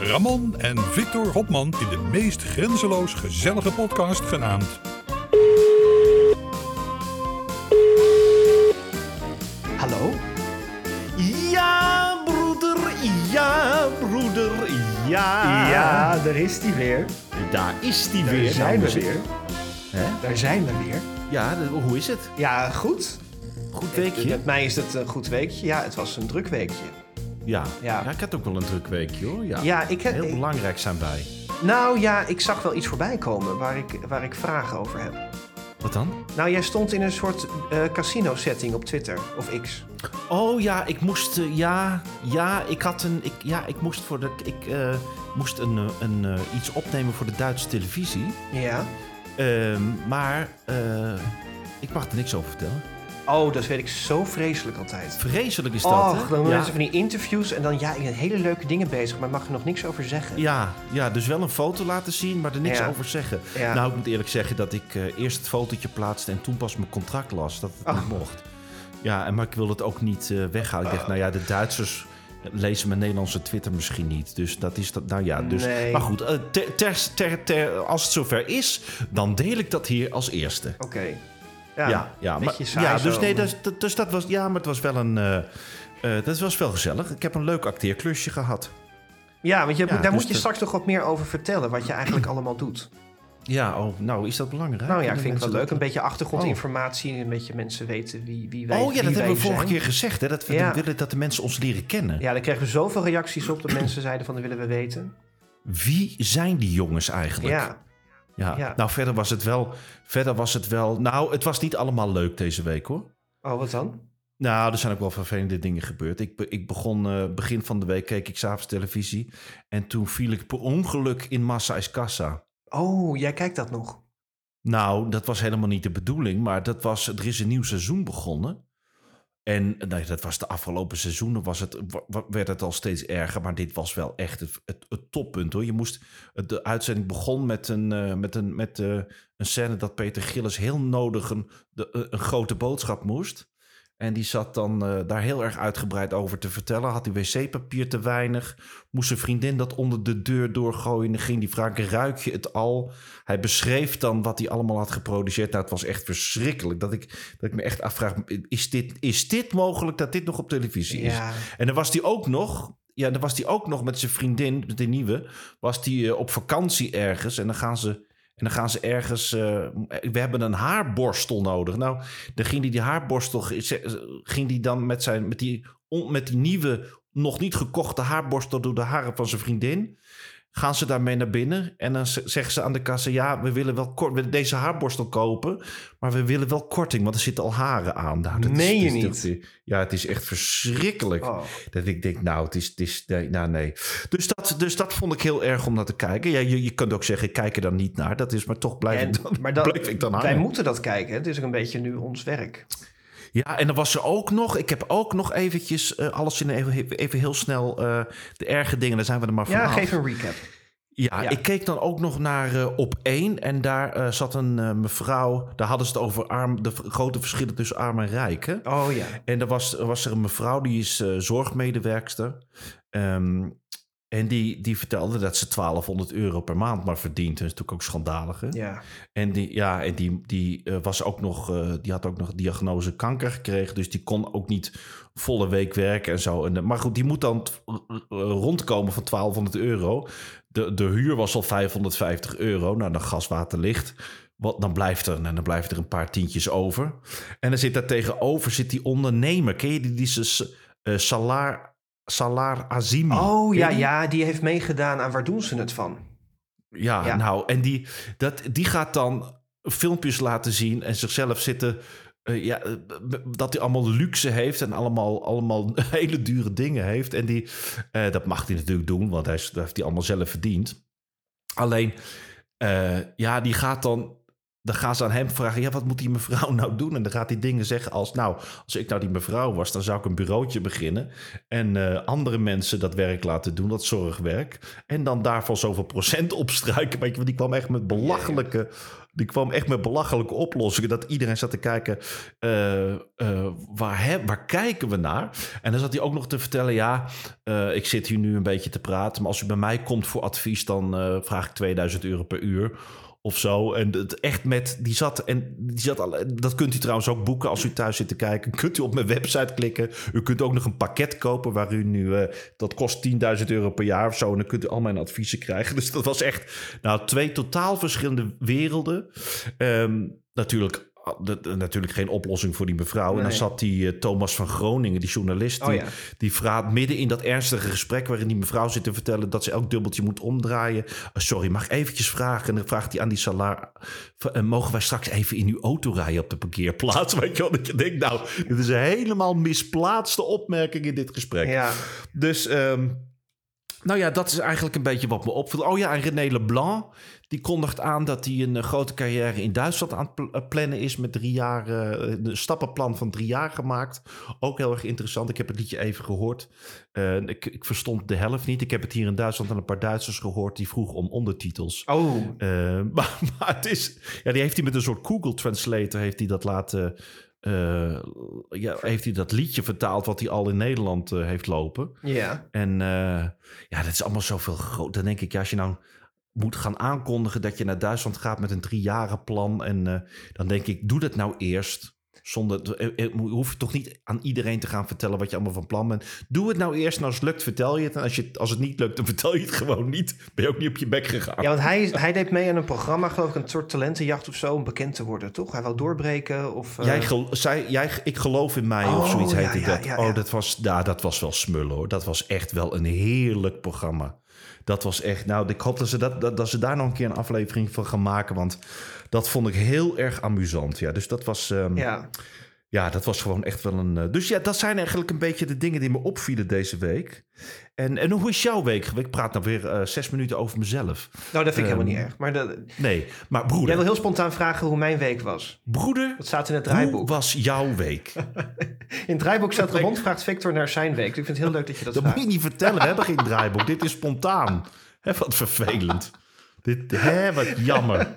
Ramon en Victor Hopman in de meest grenzeloos gezellige podcast genaamd Hallo? Ja, broeder, ja, broeder, ja. Ja, daar is die weer. Daar is die Daar weer. zijn Nou, we weer. Hè? Daar zijn we weer. Ja, hoe is het? Ja, goed. Goed weekje? Met mij is het een goed weekje. Ja, het was een druk weekje. Ja. Ja. ik had ook wel een druk weekje hoor. Ja, Ja, ik heb- Heel belangrijk zijn wij. Nou ja, ik zag wel iets voorbij komen waar ik, waar ik vragen over heb. Wat dan? Nou, jij stond in een soort eh, casino-setting op Twitter of X. Oh ja, ik moest, eh, ja, ja, ik had een, ik, ja, ik moest voor de, ik eh, moest een, een, iets opnemen voor de Duitse televisie. Ja. Ehm, maar ik mag er niks over vertellen. Oh, dat weet ik zo vreselijk altijd. Vreselijk is dat, Oh, hè? dan doen ja. mensen van die interviews en dan ja, ik ben hele leuke dingen bezig, maar mag er nog niks over zeggen. Ja, ja, dus wel een foto laten zien, maar er niks Ja. over zeggen. Ja. Nou, ik moet eerlijk zeggen dat ik eh, eerst het fotootje plaatste en toen pas mijn contract las dat het Oh. niet mocht. Ja, en maar ik wil het ook niet eh, weghalen. Ik dacht, nou ja, de Duitsers lezen mijn Nederlandse Twitter misschien niet. Dus dat is dat, nou ja. Dus, Nee. Maar goed, eh, ter, ter, ter, ter- als het zover is, dan deel ik dat hier als eerste. Oké. Ja, Ja, ja, maar, beetje saai ja dus, nee, dus, dat- dus dat was, ja, maar het was wel een, eh, eh, dat was wel gezellig. Ik heb een leuk acteerklusje gehad. Ja, want je, Ja, daar dus moet je de- straks toch wat meer over vertellen, wat je eigenlijk allemaal doet. Ja, oh, nou, is dat belangrijk? Nou ja, ik vind het wel leuk. Een beetje achtergrondinformatie, een beetje mensen weten wie, wie wij Oh ja, dat hebben we vorige zijn. keer gezegd, hè? Dat we Ja. willen dat de mensen ons leren kennen. Ja, daar kregen we zoveel reacties op dat mensen zeiden van, dat willen we weten. Wie zijn die jongens eigenlijk? Ja, Ja. ja. Nou, verder was het wel. Verder was het wel. Nou, het was niet allemaal leuk deze week hoor. oh wat dan? Nou, er zijn ook wel vervelende dingen gebeurd. Ik, be- ik begon eh, begin van de week, keek ik s'avonds televisie. En toen viel ik per ongeluk in Massa is Kassa. Oh, jij kijkt dat nog. Nou, dat was helemaal niet de bedoeling, maar dat was, er is een nieuw seizoen begonnen. En dat was de afgelopen seizoenen, was het, werd het al steeds erger. Maar dit was wel echt het, het, toppunt hoor. Je moest, de uitzending begon met een, eh, met een, met, eh, een scène dat Peter Gillis heel nodig de, eh, een grote boodschap moest. En die zat dan eh, daar heel erg uitgebreid over te vertellen. Had die wc-papier te weinig? Moest zijn vriendin dat onder de deur doorgooien? Dan ging die vragen, ruik je het al? Hij beschreef dan wat hij allemaal had geproduceerd. Nou, het was echt verschrikkelijk. Dat ik, dat ik me echt afvraag, is dit, is dit mogelijk dat dit nog op televisie is? Ja. En dan was hij ook nog... Ja, dan was hij ook nog met zijn vriendin, met de nieuwe... was hij eh, op vakantie ergens. En dan gaan ze... En dan gaan ze ergens. eh, we hebben een haarborstel nodig. Nou, dan ging hij die haarborstel. ging hij dan met, zijn, met, die, met die nieuwe, nog niet gekochte haarborstel door de haren van zijn vriendin. Gaan ze daarmee naar binnen en dan zeggen ze aan de kassa: Ja, we willen wel kort, we willen deze haarborstel kopen, maar we willen wel korting, want er zitten al haren aan. Nou, dat Meen je niet? Ja, het is echt verschrikkelijk. Oh. Dat ik denk, nou, het is, het is nee, nou, nee. Dus dat, dus dat vond ik heel erg om naar te kijken. Ja, je, je kunt ook zeggen, kijk er dan niet naar. Dat is maar toch blijf En- ik dan, maar dan, blijf ik dan wij moeten dat kijken. Het is ook een beetje nu ons werk. Ja, en dan was er ook nog, ik heb ook nog eventjes eh, alles in even, even heel snel eh, de erge dingen, daar zijn we er maar Ja, vanaf. geef een recap. Ja, Ja. ik keek dan ook nog naar eh, op één en daar zat een mevrouw, daar hadden ze het over arm, de grote verschillen tussen arm en rijk. Hè? Oh ja. En er was, er was er een mevrouw, die is zorgmedewerkster. Ehm, en die, die vertelde dat ze 1200 euro per maand maar verdient. Dat is natuurlijk ook schandalig. Hè? Ja. En die, ja, en die, die, eh, was ook nog, eh, die had ook nog diagnose kanker gekregen. Dus die kon ook niet volle week werken en zo. En, maar goed, die moet dan eh, rondkomen van 1200 euro. De, de huur was al 550 euro. Nou, dan gas, water, licht. Wat, dan, blijft er, nou, dan blijft er een paar tientjes over. En dan zit daar tegenover zit die ondernemer. Ken je die? Die is eh, Salar, Salar Azimi. Oh ja, die? ja, die heeft meegedaan aan waar doen ze het van? Ja, Ja. nou, en die, dat, die gaat dan filmpjes laten zien en zichzelf zitten. eh, ja, eh, dat hij allemaal luxe heeft en allemaal, allemaal hele dure dingen heeft. En die, eh, dat mag hij natuurlijk doen, want hij, dat heeft hij allemaal zelf verdiend. Alleen, ja, die gaat dan... Dan gaan ze aan hem vragen, ja, wat moet die mevrouw nou doen? En dan gaat hij dingen zeggen als, nou, als ik nou die mevrouw was... dan zou ik een bureautje beginnen... en eh, andere mensen dat werk laten doen, dat zorgwerk... en dan daarvan zoveel procent je, want die kwam echt met belachelijke... Die kwam echt met belachelijke oplossingen. Dat iedereen zat te kijken, eh, eh, waar, waar kijken we naar? En dan zat hij ook nog te vertellen, ja, ik zit hier nu een beetje te praten. Maar als u bij mij komt voor advies, dan vraag ik 2000 euro per uur of zo. En het echt met, die zat, en die zat al, dat kunt u trouwens ook boeken als u thuis zit te kijken. Kunt u op mijn website klikken. U kunt ook nog een pakket kopen waar u nu, eh, dat kost 10.000 euro per jaar of zo. En dan kunt u al mijn adviezen krijgen. Dus dat was echt, nou, twee totaal verschillende werelden. Ehm, natuurlijk de- de- natuurlijk geen oplossing voor die mevrouw. En dan zat die eh, Thomas van Groningen, die journalist, Oh die, ja. die vraagt midden in dat ernstige gesprek waarin die mevrouw zit te vertellen dat ze elk dubbeltje moet omdraaien. Uh, sorry, mag ik eventjes vragen? En dan vraagt hij aan die salaar, uh, mogen wij straks even in uw auto rijden op de parkeerplaats? Weet je wel, dat je denkt, nou, dit is een helemaal misplaatste opmerking in dit gesprek. Ja. Dus, ehm, nou ja, dat is eigenlijk een beetje wat me opviel. Oh ja, en René Leblanc, die kondigt aan dat hij een eh, grote carrière in Duitsland aan het eh, plannen is. Met drie jaar, eh, een stappenplan van drie jaar gemaakt. Ook heel erg interessant. Ik heb het liedje even gehoord. Eh, ik, ik verstond de helft niet. Ik heb het hier in Duitsland aan een paar Duitsers gehoord. Die vroegen om ondertitels. Oh, Eh, maar, maar het is, ja, die heeft hij met een soort Google Translator heeft hij dat laten, eh, ja, heeft hij dat liedje vertaald wat hij al in Nederland eh, heeft lopen. ja. En eh, ja, dat is allemaal zoveel groot. Dan denk ik, ja, als je nou moet gaan aankondigen dat je naar Duitsland gaat met een driejaren plan. En dan denk ik, doe dat nou eerst. Zonder, eh, eh, hoef je toch niet aan iedereen te gaan vertellen wat je allemaal van plan bent. Doe het nou eerst en als het lukt, vertel je het. En als, je, als het niet lukt, dan vertel je het gewoon niet. Ben je ook niet op je bek gegaan. Ja, want hij, hij deed mee aan een programma, geloof ik, een soort talentenjacht of zo, om bekend te worden, toch? Hij wou doorbreken of... eh, Jij, gel- zij, jij, ik geloof in mij of Oh, zoiets heette ja, dat. ja, Oh, dat was, ja, dat was wel smullen hoor. Dat was echt wel een heerlijk programma. Dat was echt, nou, ik hoop dat ze, dat, dat, dat ze daar nog een keer een aflevering van gaan maken. Want dat vond ik heel erg amusant. Ja, dus dat was, ehm, ja. Ja, dat was gewoon echt wel een... eh, dus ja, dat zijn eigenlijk een beetje de dingen die me opvielen deze week. En, en hoe is jouw week? Ik praat nou weer eh, zes minuten over mezelf. nou dat vind ik helemaal Ehm, niet erg. Maar de, Nee, maar broeder, jij wil heel spontaan vragen hoe mijn week was. broeder, Dat staat in het hoe draaiboek. was jouw week? In het draaiboek staat rond, vraagt Victor naar zijn week. Dus ik vind het heel leuk dat je dat Dat moet je niet vertellen. We hebben geen draaiboek. Dit is spontaan. Hè, wat vervelend. Dit, hè, wat jammer.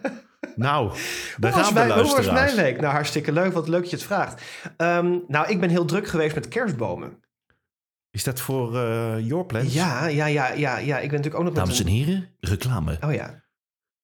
Nou, daar gaan we hoe was mijn week? Nou, hartstikke leuk. Wat leuk dat je het vraagt. Ehm, nou, ik ben heel druk geweest met kerstbomen. Is dat voor eh Your Plans? Ja, ja, ja, ja, ja. Ik ben natuurlijk ook nog met Dames en heren, reclame. Oh ja.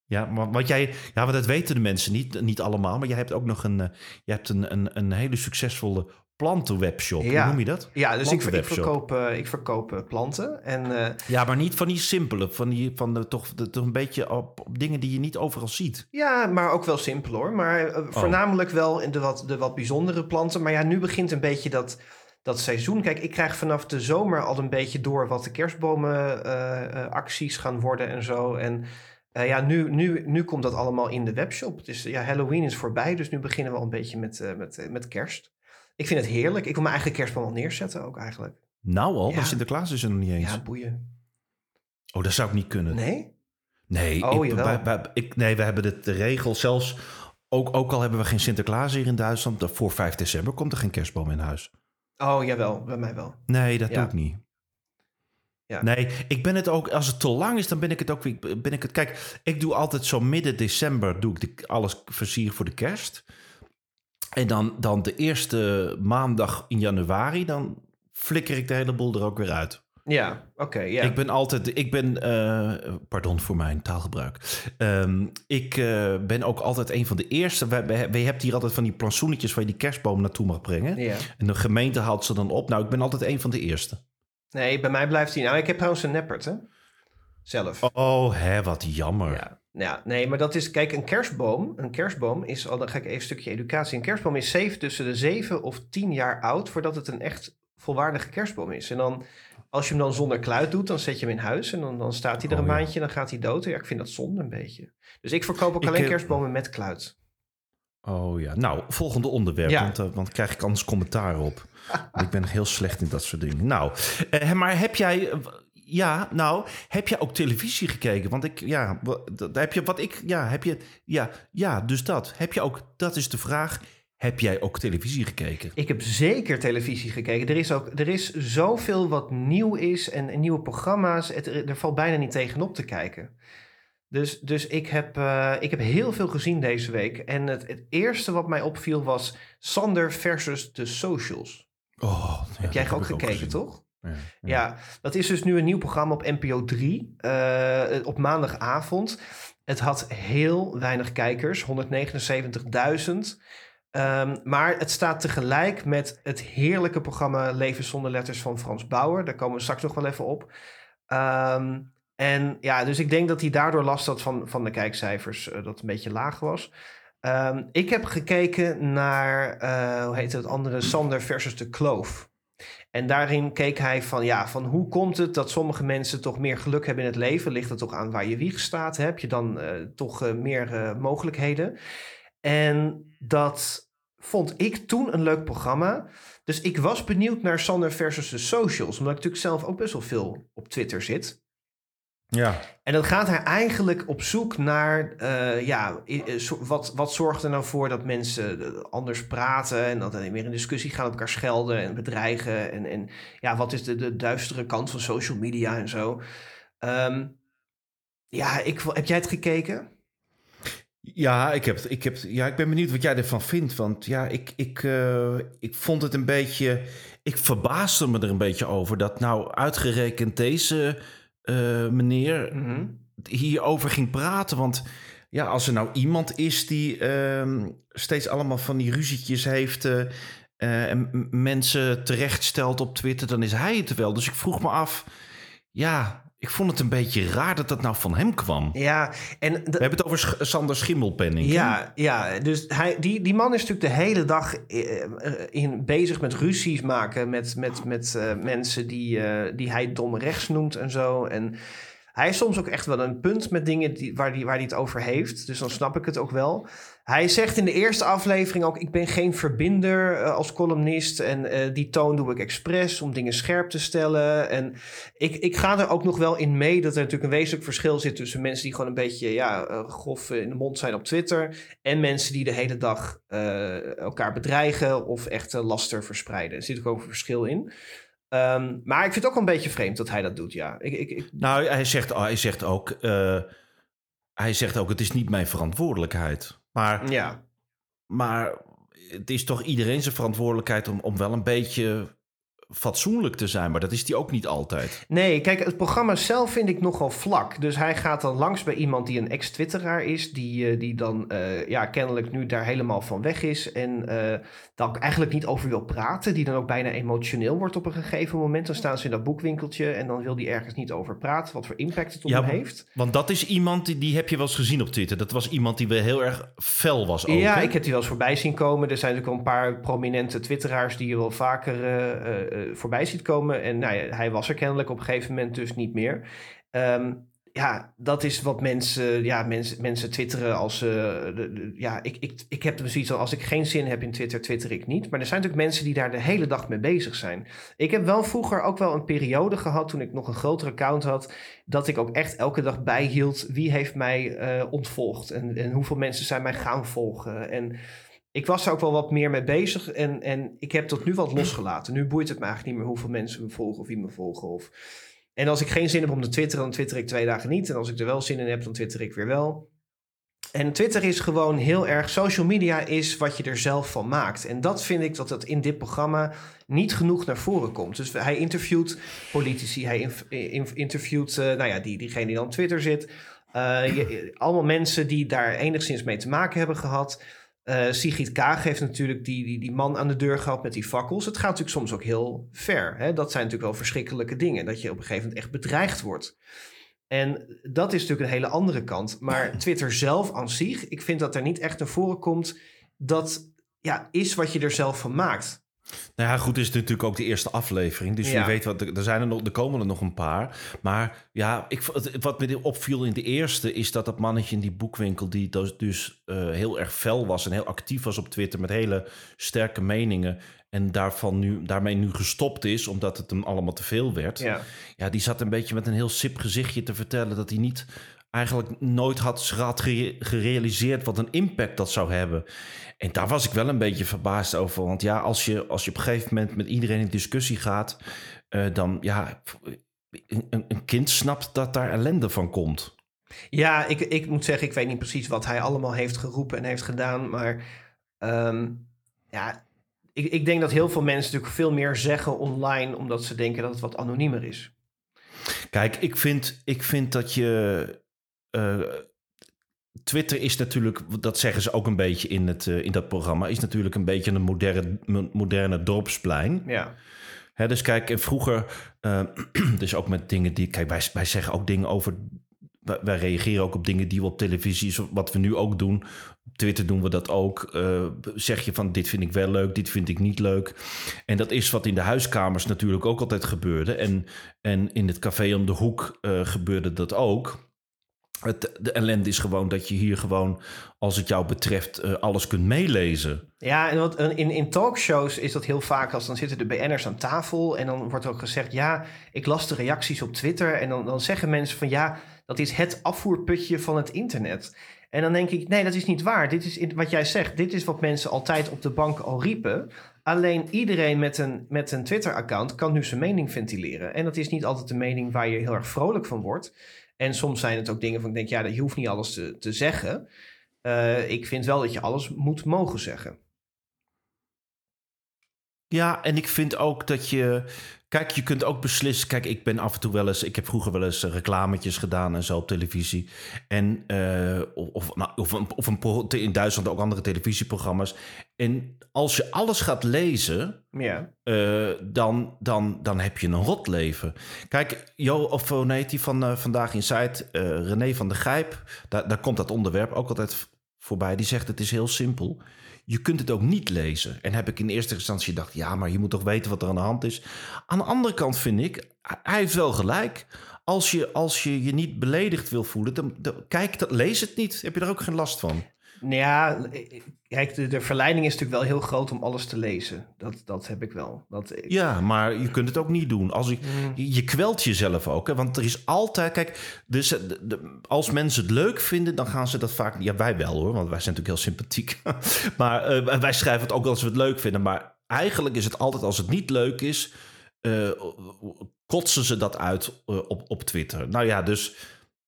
Ja, maar wat jij, ja, want dat weten de mensen niet, niet allemaal. Maar jij hebt ook nog een, eh, je hebt een, een, een hele succesvolle plantenwebshop. Ja. Hoe noem je dat? Ja, dus ik, verkoop, eh, ik verkoop eh, planten. En eh, Ja, maar niet van die simpele, van die, van de, toch, de, toch een beetje op, op dingen die je niet overal ziet. ja, maar ook wel simpel hoor. Maar Oh. voornamelijk wel in de wat, de wat bijzondere planten. Maar ja, nu begint een beetje dat, dat seizoen. Kijk, ik krijg vanaf de zomer al een beetje door wat de kerstbomenacties gaan worden en zo. En ja, nu, nu, nu komt dat allemaal in de webshop. Dus ja, Halloween is voorbij, dus nu beginnen we al een beetje met, met, met kerst. Ik vind het heerlijk. Ik wil mijn eigen kerstboom al neerzetten ook eigenlijk. Nou al, Ja. maar Sinterklaas is er nog niet eens. Ja, boeien. Oh, dat zou ik niet kunnen. Nee? Nee, Oh, ik, wij- ik, nee we hebben de, de regel zelfs... Ook, ook al hebben we geen Sinterklaas hier in Duitsland... voor 5 december komt er geen kerstboom in huis. Oh, jawel. Bij mij wel. Nee, dat Ja. doe ik niet. Ja. Nee, ik ben het ook... Als het te lang is, dan ben ik het ook weer... Ben ik het, kijk, ik doe altijd zo midden december... doe ik de, alles versier voor de kerst. En dan, dan de eerste maandag in januari... dan flikker ik de hele boel er ook weer uit. Ja, oké. Ik ben altijd, ik ben, eh, pardon voor mijn taalgebruik. Ehm, ik eh, ben ook altijd een van de eerste. We, we, we hebt hier altijd van die plantsoenetjes waar je die kerstboom naartoe mag brengen. Ja. En de gemeente haalt ze dan op. Nou, ik ben altijd een van de eerste. Nee, bij mij blijft hij... Nou, ik heb trouwens een neppert, hè? Zelf. Oh, hè, wat jammer. Ja. Ja, nee, maar dat is... Kijk, een kerstboom... Een kerstboom is... al dan ga ik even een stukje educatie. Een kerstboom is zeven, tussen de zeven of tien jaar oud... voordat het een echt volwaardige kerstboom is. En dan... Als je hem dan zonder kluit doet, dan zet je hem in huis... en dan, dan staat hij er Oh, een maandje... en dan gaat hij dood. Ja, ik vind dat zonde een beetje. Dus ik verkoop ook Ik, alleen eh, kerstbomen met kluit. Oh ja. Nou, volgende onderwerp. Ja. Want, eh, want krijg ik anders commentaar op. ik ben heel slecht in dat soort dingen. Nou, eh, maar heb jij... eh, Ja, nou, heb je ook televisie gekeken? Want ik, ja, wat, heb je wat ik, ja, heb je, ja, ja, dus dat. Heb je ook, dat is de vraag. Heb jij ook televisie gekeken? Ik heb zeker televisie gekeken. Er is ook er is zoveel wat nieuw is en, en nieuwe programma's. Het, er valt bijna niet tegenop te kijken. Dus, dus ik, heb, uh, ik heb heel veel gezien deze week. En het, het eerste wat mij opviel was Sander versus de Socials. Oh, ja, heb jij ook gekeken, toch? Ja, ja. dat is dus nu een nieuw programma op NPO 3 uh, op maandagavond. Het had heel weinig kijkers, 179.000. Um, maar het staat tegelijk met het heerlijke programma Leven zonder letters van Frans Bauer. Daar komen we straks nog wel even op. Um, en ja, dus ik denk dat hij daardoor last had van, van de kijkcijfers, uh, dat een beetje laag was. Um, ik heb gekeken naar, uh, hoe heet het andere, Sander versus de Kloof. En daarin keek hij van, ja, van hoe komt het dat sommige mensen toch meer geluk hebben in het leven? Ligt het toch aan waar je wieg staat? Heb je dan uh, toch meer mogelijkheden? En dat vond ik toen een leuk programma. Dus ik was benieuwd naar Sander versus de socials. Omdat ik natuurlijk zelf ook best wel veel op Twitter zit. Ja. En dan gaat hij eigenlijk op zoek naar, uh, ja, wat, wat zorgt er nou voor dat mensen eh, anders praten en dat er meer in discussie gaan, op elkaar schelden en bedreigen. En, en ja, wat is de, de duistere kant van social media en zo. Um, ja, ik, heb jij het gekeken? Ja, ik, heb, ik, heb, ja, ik ben benieuwd wat jij ervan vindt. Want ja, ik, ik, uh, ik vond het een beetje. Ik verbaasde me er een beetje over dat nou uitgerekend deze uh, meneer mm hierover ging praten. Want ja, als er nou iemand is die uh, steeds allemaal van die ruzietjes heeft uh, en mensen terechtstelt op Twitter, dan is hij het wel. Dus ik vroeg me af, ja, ik vond het een beetje raar dat dat nou van hem kwam. Ja, en we hebben het over Sander Schimmelpenning. Ja, ja, dus hij, die, die man is natuurlijk de hele dag in, bezig met ruzies maken met, met, met uh, mensen die, uh, die hij dom rechts noemt en zo. En hij is soms ook echt wel een punt met dingen die, waar hij die, waar die het over heeft. Dus dan snap ik het ook wel. Hij zegt in de eerste aflevering ook: Ik ben geen verbinder uh, als columnist. En uh, die toon doe ik expres om dingen scherp te stellen. En ik, ik ga er ook nog wel in mee dat er natuurlijk een wezenlijk verschil zit tussen mensen die gewoon een beetje ja, uh, grof in de mond zijn op Twitter. En mensen die de hele dag elkaar bedreigen of echt laster verspreiden. Er zit ook een verschil in. Um, maar ik vind het ook wel een beetje vreemd dat hij dat doet, ja. Ik, ik, ik... Nou, hij zegt, hij zegt ook... hij zegt ook, het is niet mijn verantwoordelijkheid. Maar, ja. maar het is toch iedereen zijn verantwoordelijkheid om, om wel een beetje fatsoenlijk te zijn, maar dat is die ook niet altijd. Nee, kijk, het programma zelf vind ik nogal vlak. Dus hij gaat dan langs bij iemand die een ex-twitteraar is, die, uh, die dan uh, ja, kennelijk nu daar helemaal van weg is en uh, daar eigenlijk niet over wil praten, die dan ook bijna emotioneel wordt op een gegeven moment. Dan staan ze in dat boekwinkeltje en dan wil die ergens niet over praten, wat voor impact het op ja, hem heeft. Want dat is iemand, die, die heb je wel eens gezien op Twitter. Dat was iemand die wel heel erg fel was ook, Ja, hè? ik heb die wel eens voorbij zien komen. Er zijn natuurlijk wel een paar prominente twitteraars die je wel vaker uh, voorbij ziet komen. En nou ja, hij was er kennelijk op een gegeven moment dus niet meer. Um, ja, dat is wat mensen, ja, mensen, mensen twitteren als... De, de, ja, ik, ik, ik heb zoiets als ik geen zin heb in Twitter, twitter ik niet. Maar er zijn natuurlijk mensen die daar de hele dag mee bezig zijn. Ik heb wel vroeger ook wel een periode gehad, toen ik nog een groter account had... dat ik ook echt elke dag bijhield wie heeft mij uh, ontvolgd... En, en hoeveel mensen zijn mij gaan volgen. En ik was er ook wel wat meer mee bezig en, en ik heb tot nu wat losgelaten. Nu boeit het me eigenlijk niet meer hoeveel mensen me volgen of wie me volgen. En als ik geen zin heb om te twitteren, dan twitter ik twee dagen niet. En als ik er wel zin in heb, dan twitter ik weer wel. En Twitter is gewoon heel erg. Social media is wat je er zelf van maakt. En dat vind ik dat dat in dit programma niet genoeg naar voren komt. Dus hij interviewt politici, hij interviewt, uh, nou ja, die, diegene die dan op Twitter zit. Je, allemaal mensen die daar enigszins mee te maken hebben gehad. Uh, Sigrid Kaag heeft natuurlijk die, die, die man aan de deur gehad met die fakkels. Het gaat natuurlijk soms ook heel ver. Hè? Dat zijn natuurlijk wel verschrikkelijke dingen. Dat je op een gegeven moment echt bedreigd wordt. En dat is natuurlijk een hele andere kant. Maar Twitter zelf aan zich, ik vind dat er niet echt naar voren komt. Dat ja, is wat je er zelf van maakt. Nou ja, goed, is het natuurlijk ook de eerste aflevering. Dus Ja. je weet wat, er zijn er nog, er komen er nog een paar. Maar ja, ik, wat me opviel in de eerste is dat dat mannetje in die boekwinkel, die dus, dus eh, heel erg fel was en heel actief was op Twitter met hele sterke meningen. En daarvan nu, daarmee nu gestopt is, omdat het hem allemaal te veel werd. Ja. Ja, die zat een beetje met een heel sip gezichtje te vertellen dat hij niet eigenlijk nooit had, had gere- gerealiseerd wat een impact dat zou hebben. En daar was ik wel een beetje verbaasd over. Want ja, als je, als je op een gegeven moment met iedereen in discussie gaat, eh, dan ja, een, een- een kind snapt dat daar ellende van komt. Ja, ik, ik moet zeggen, ik weet niet precies wat hij allemaal heeft geroepen en heeft gedaan. Maar ehm, ja, ik, ik denk dat heel veel mensen natuurlijk veel meer zeggen online... omdat ze denken dat het wat anoniemer is. Kijk, ik vind, ik vind dat je. eh, Twitter is natuurlijk, dat zeggen ze ook een beetje in, het, eh, in dat programma, is natuurlijk een beetje een moderne, moderne dorpsplein. Ja, Hè, dus kijk, en vroeger, eh, dus ook met dingen die, kijk, wij, wij zeggen ook dingen over, wij, reageren ook op dingen die we op televisie, wat we nu ook doen. Op Twitter doen we dat ook. Eh, zeg je van, dit vind ik wel leuk, dit vind ik niet leuk. En dat is wat in de huiskamers natuurlijk ook altijd gebeurde. En, en in het café om de hoek eh, gebeurde dat ook. Het, de ellende is gewoon dat je hier gewoon, als het jou betreft, eh, alles kunt meelezen. ja en wat, in, in talkshows is dat heel vaak als dan zitten de BN'ers aan tafel... en dan wordt ook gezegd, ja, ik las de reacties op Twitter... en dan, dan zeggen mensen van, ja, dat is het afvoerputje van het internet... En dan denk ik, nee, dat is niet waar. Dit is wat jij zegt. Dit is wat mensen altijd op de bank al riepen. Alleen iedereen met een, met een Twitter-account kan nu zijn mening ventileren. En dat is niet altijd de mening waar je heel erg vrolijk van wordt. En soms zijn het ook dingen van ik denk, ja, je hoeft niet alles te, te zeggen. Eh, ik vind wel dat je alles moet mogen zeggen. Ja, en ik vind ook dat je. Kijk, je kunt ook beslissen. Kijk, ik ben af en toe wel eens. Ik heb vroeger wel eens reclametjes gedaan en zo op televisie. En. eh, of, of, nou, of, een, of een, in Duitsland ook andere televisieprogramma's. En als je alles gaat lezen. Ja, eh, dan, dan, dan heb je een rot leven. Kijk, Jo, of hoe heet die van eh, Vandaag in eh, René van der Gijp, daar, daar komt dat onderwerp ook altijd voorbij. Die zegt: Het is heel simpel. Je kunt het ook niet lezen. En heb ik in eerste instantie gedacht: ja, maar je moet toch weten wat er aan de hand is. Aan de andere kant vind ik, hij heeft wel gelijk. Als je als je, je niet beledigd wil voelen, dan, dan kijk, dat, lees het niet. Heb je er ook geen last van? Nou ja, kijk, de, de verleiding is natuurlijk wel heel groot om alles te lezen. Dat, dat heb ik wel. Dat, Ja, maar je kunt het ook niet doen. Als je, je, je kwelt jezelf ook. Hè? Want er is altijd... Kijk, dus, eh, de- de- als mensen het leuk vinden, dan gaan ze dat vaak... Ja, wij wel hoor, want wij zijn natuurlijk heel sympathiek. maar eh, wij schrijven het ook als we het leuk vinden. Maar eigenlijk is het altijd als het niet leuk is... eh, kotsen ze dat uit op, op Twitter. Nou ja, dus...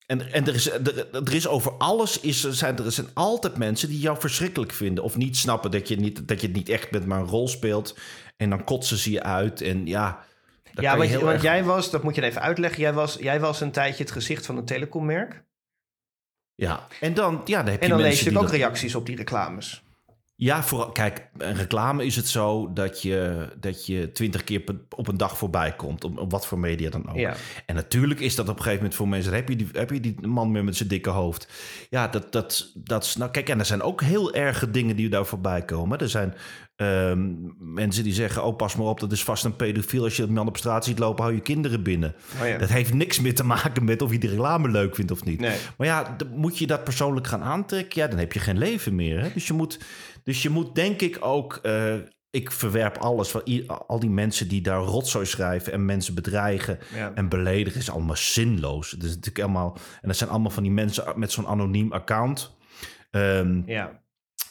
En, en er, is, er, er is over alles, is, er zijn, er zijn altijd mensen die jou verschrikkelijk vinden. Of niet snappen dat je, niet, dat je het niet echt bent, maar een rol speelt. En dan kotsen ze je uit. En ja, ja, want, erg- jij was, dat moet je even uitleggen. Jij was, jij was een tijdje het gezicht van een telecommerk. Ja, en dan, ja, dan heb En je dan lees je ook dat- reacties op die reclames. Ja, vooral, kijk, een reclame is het zo dat je, dat je twintig keer op een dag voorbij komt. Op, op wat voor media dan ook. Ja. En natuurlijk is dat op een gegeven moment voor mensen... heb je die, heb je die man meer met zijn dikke hoofd. Ja, dat, dat, dat is... Nou, kijk, en er zijn ook heel erge dingen die daar voorbij komen. Er zijn ehm, mensen die zeggen... oh, pas maar op, dat is vast een pedofiel. Als je een man op straat ziet lopen, hou je kinderen binnen. Oh ja. Dat heeft niks meer te maken met of je de reclame leuk vindt of niet. Nee. Maar ja, moet je dat persoonlijk gaan aantrekken? Ja, dan heb je geen leven meer. Hè? Dus, je moet, dus je moet denk ik ook... eh, ik verwerp alles van al die mensen die daar rotzooi schrijven... en mensen bedreigen Ja. en beledigen. is allemaal zinloos. Het is natuurlijk allemaal... En dat zijn allemaal van die mensen met zo'n anoniem account. Ehm, Ja.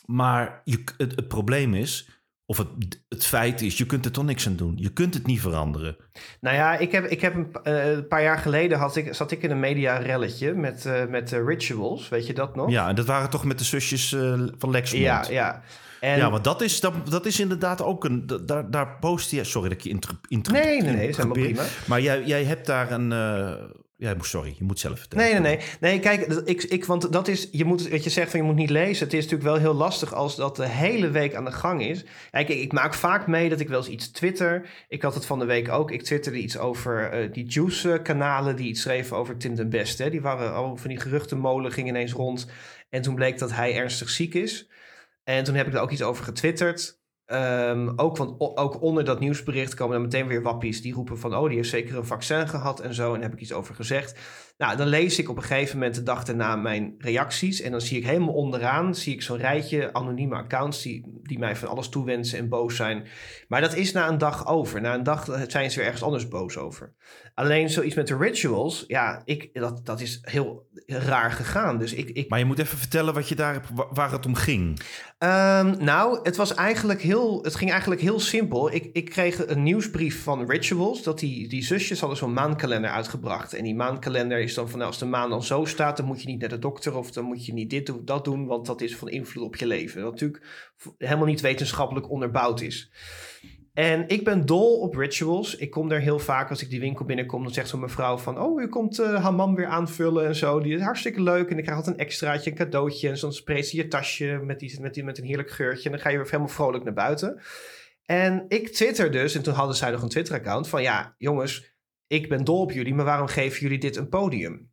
maar je, het, het probleem is... Of het, het feit is, je kunt er toch niks aan doen. Je kunt het niet veranderen. Nou ja, ik heb, ik heb een, eh, een paar jaar geleden had ik, zat ik in een media-relletje met, eh, met eh, Rituals. Weet je dat nog? Ja, en dat waren toch met de zusjes van Lexmond. ja. ja. En, Ja, want dat is, dat, dat is inderdaad ook een. da- Daar, daar post je. Sorry dat ik je inter, inter, Nee, nee, nee, dat is helemaal prima. Maar jij, jij hebt daar een. Ja, sorry, je moet zelf vertellen. Nee, nee, nee. Nee, kijk, ik, ik, want dat is, je moet, wat je zegt van je moet niet lezen. Het is natuurlijk wel heel lastig als dat de hele week aan de gang is. Kijk, ik, maak vaak mee dat ik wel eens iets twitter. Ik had het van de week ook. Ik twitterde iets over eh, die Juice-kanalen die iets schreven over Tim den Best. Hè. Die waren al van die geruchtenmolen, ging ineens rond. En toen bleek dat hij ernstig ziek is. En toen heb ik er ook iets over getwitterd. Ehm, ook, o- ook onder dat nieuwsbericht komen dan meteen weer wappies die roepen van... oh, die heeft zeker een vaccin gehad en zo. En heb ik iets over gezegd. Nou, dan lees ik op een gegeven moment de dag daarna mijn reacties. En dan zie ik helemaal onderaan zie ik zo'n rijtje anonieme accounts... Die, die mij van alles toewensen en boos zijn. Maar dat is na een dag over. Na een dag zijn ze er ergens anders boos over. Alleen zoiets met de rituals, ja, ik, dat, dat is heel raar gegaan. Dus ik, ik Maar je moet even vertellen wat je daar, wa- waar het om ging. Ehm, nou, het was eigenlijk heel, het ging eigenlijk heel simpel. Ik, ik kreeg een nieuwsbrief van Rituals dat die, die zusjes hadden zo'n maankalender uitgebracht. En die maankalender is dan van nou, als de maan dan zo staat, dan moet je niet naar de dokter of dan moet je niet dit of dat doen, want dat is van invloed op je leven. Wat natuurlijk helemaal niet wetenschappelijk onderbouwd is. En ik ben dol op rituals. Ik kom daar heel vaak als ik die winkel binnenkom. Dan zegt zo'n mevrouw van... Oh, u komt eh hammam weer aanvullen en zo. Die is hartstikke leuk. En ik krijg altijd een extraatje, een cadeautje. En dan spreekt ze je tasje met, die, met, die, met een heerlijk geurtje. En dan ga je weer helemaal vrolijk naar buiten. En ik twitter dus. En toen hadden zij nog een Twitter-account. Van ja, jongens, ik ben dol op jullie. Maar waarom geven jullie dit een podium?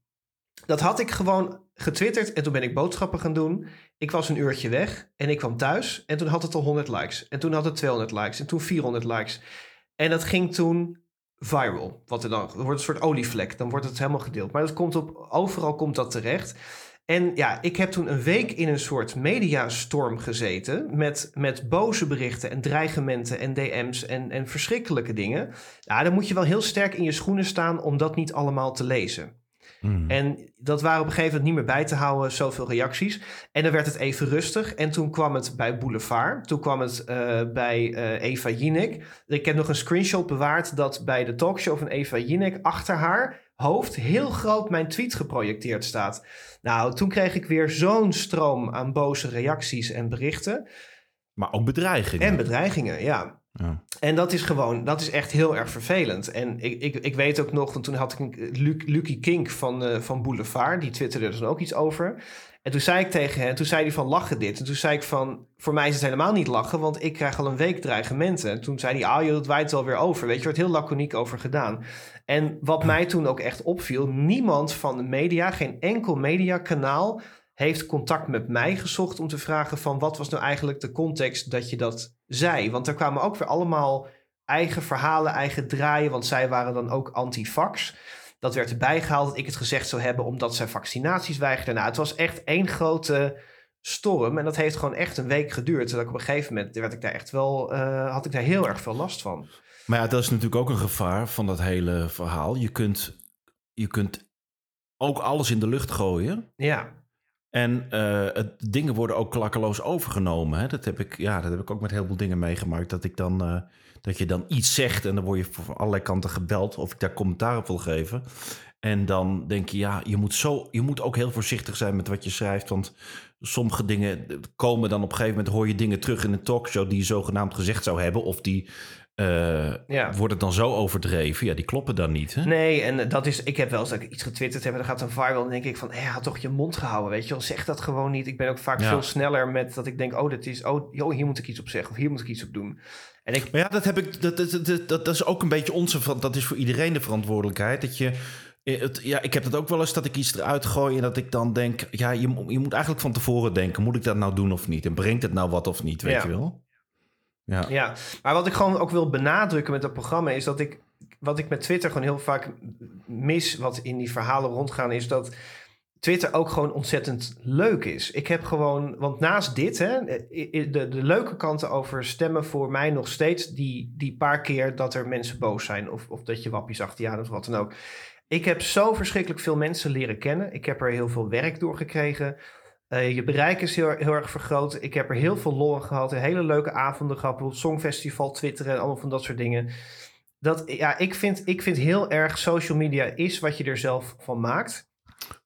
Dat had ik gewoon getwitterd. En toen ben ik boodschappen gaan doen. Ik was een uurtje weg en ik kwam thuis en toen had het al 100 likes. En toen had het 200 likes en toen 400 likes. En dat ging toen viral. Wat er dan wordt een soort olievlek. Dan wordt het helemaal gedeeld. Maar dat komt op, overal komt dat terecht. En ja, ik heb toen een week in een soort mediastorm gezeten. Met, met boze berichten en dreigementen en DM's en, en verschrikkelijke dingen. Ja, dan moet je wel heel sterk in je schoenen staan om dat niet allemaal te lezen. Hmm. En dat waren op een gegeven moment niet meer bij te houden, zoveel reacties. En dan werd het even rustig. En toen kwam het bij Boulevard. Toen kwam het eh, bij eh, Eva Jinek. Ik heb nog een screenshot bewaard dat bij de talkshow van Eva Jinek achter haar hoofd heel groot mijn tweet geprojecteerd staat. Nou, toen kreeg ik weer zo'n stroom aan boze reacties en berichten. Maar ook bedreigingen. En bedreigingen, ja. Ja. En dat is gewoon, dat is echt heel erg vervelend. En ik, ik, ik weet ook nog, want toen had ik een, Luc, Lucky Kink van, eh, van Boulevard, die twitterde er dan ook iets over. En toen zei ik tegen hem, toen zei hij van lachen dit. En toen zei ik van, voor mij is het helemaal niet lachen, want ik krijg al een week dreigementen. En toen zei hij, ah joh, dat waait wel weer over. Weet je, er wordt heel laconiek over gedaan. En wat mij toen ook echt opviel, niemand van de media, geen enkel mediakanaal heeft contact met mij gezocht om te vragen van wat was nou eigenlijk de context dat je dat zei. Want er kwamen ook weer allemaal eigen verhalen, eigen draaien, want zij waren dan ook anti-vax. Dat werd erbij gehaald dat ik het gezegd zou hebben omdat zij vaccinaties weigerden. Nou, het was echt één grote storm en dat heeft gewoon echt een week geduurd. Zodat ik op een gegeven moment werd ik daar echt wel, eh, had ik daar heel erg veel last van. Maar ja, dat is natuurlijk ook een gevaar van dat hele verhaal. Je kunt, je kunt ook alles in de lucht gooien. Ja, En eh, het, dingen worden ook klakkeloos overgenomen. Hè? Dat, heb ik, ja, dat heb ik ook met heel veel dingen meegemaakt. Dat, ik dan, eh, dat je dan iets zegt en dan word je van allerlei kanten gebeld of ik daar commentaar op wil geven. En dan denk je, ja, je moet, zo, je moet ook heel voorzichtig zijn met wat je schrijft. Want sommige dingen komen dan op een gegeven moment, hoor je dingen terug in een talkshow die je zogenaamd gezegd zou hebben. Of die eh, Ja. worden dan zo overdreven. Ja, die kloppen dan niet. Hè? Nee, en dat is, ik heb wel eens dat ik iets getwitterd heb en dan gaat een viral. Dan denk ik van, hé, had toch je mond gehouden, weet je wel. Zeg dat gewoon niet. Ik ben ook vaak Ja. veel sneller met dat ik denk, oh, dat is, oh, joh, hier moet ik iets op zeggen of hier moet ik iets op doen. En ik, Maar ja, dat, heb ik, dat, dat, dat, is ook een beetje onze... Dat is voor iedereen de verantwoordelijkheid. Dat je... eh, Het, ja, ik heb dat ook wel eens dat ik iets eruit gooi en dat ik dan denk... Ja, je, je moet eigenlijk van tevoren denken... Moet ik dat nou doen of niet? En brengt het nou wat of niet, weet Ja. je wel? Ja. ja, maar wat ik gewoon ook wil benadrukken met dat programma is dat ik, wat ik met Twitter gewoon heel vaak mis, wat in die verhalen rondgaan, is dat Twitter ook gewoon ontzettend leuk is. Ik heb gewoon, want naast dit, hè, de, de leuke kanten over stemmen voor mij nog steeds die, die paar keer dat er mensen boos zijn of, of dat je wappies achter je aan of wat dan ook. Ik heb zo verschrikkelijk veel mensen leren kennen. Ik heb er heel veel werk door gekregen. Eh, je bereik is heel, heel erg vergroot. Ik heb er heel veel lol gehad. Hele leuke avonden gehad. Bijvoorbeeld Songfestival, twitteren en allemaal van dat soort dingen. Dat, ja, ik vind, ik vind heel erg social media is wat je er zelf van maakt.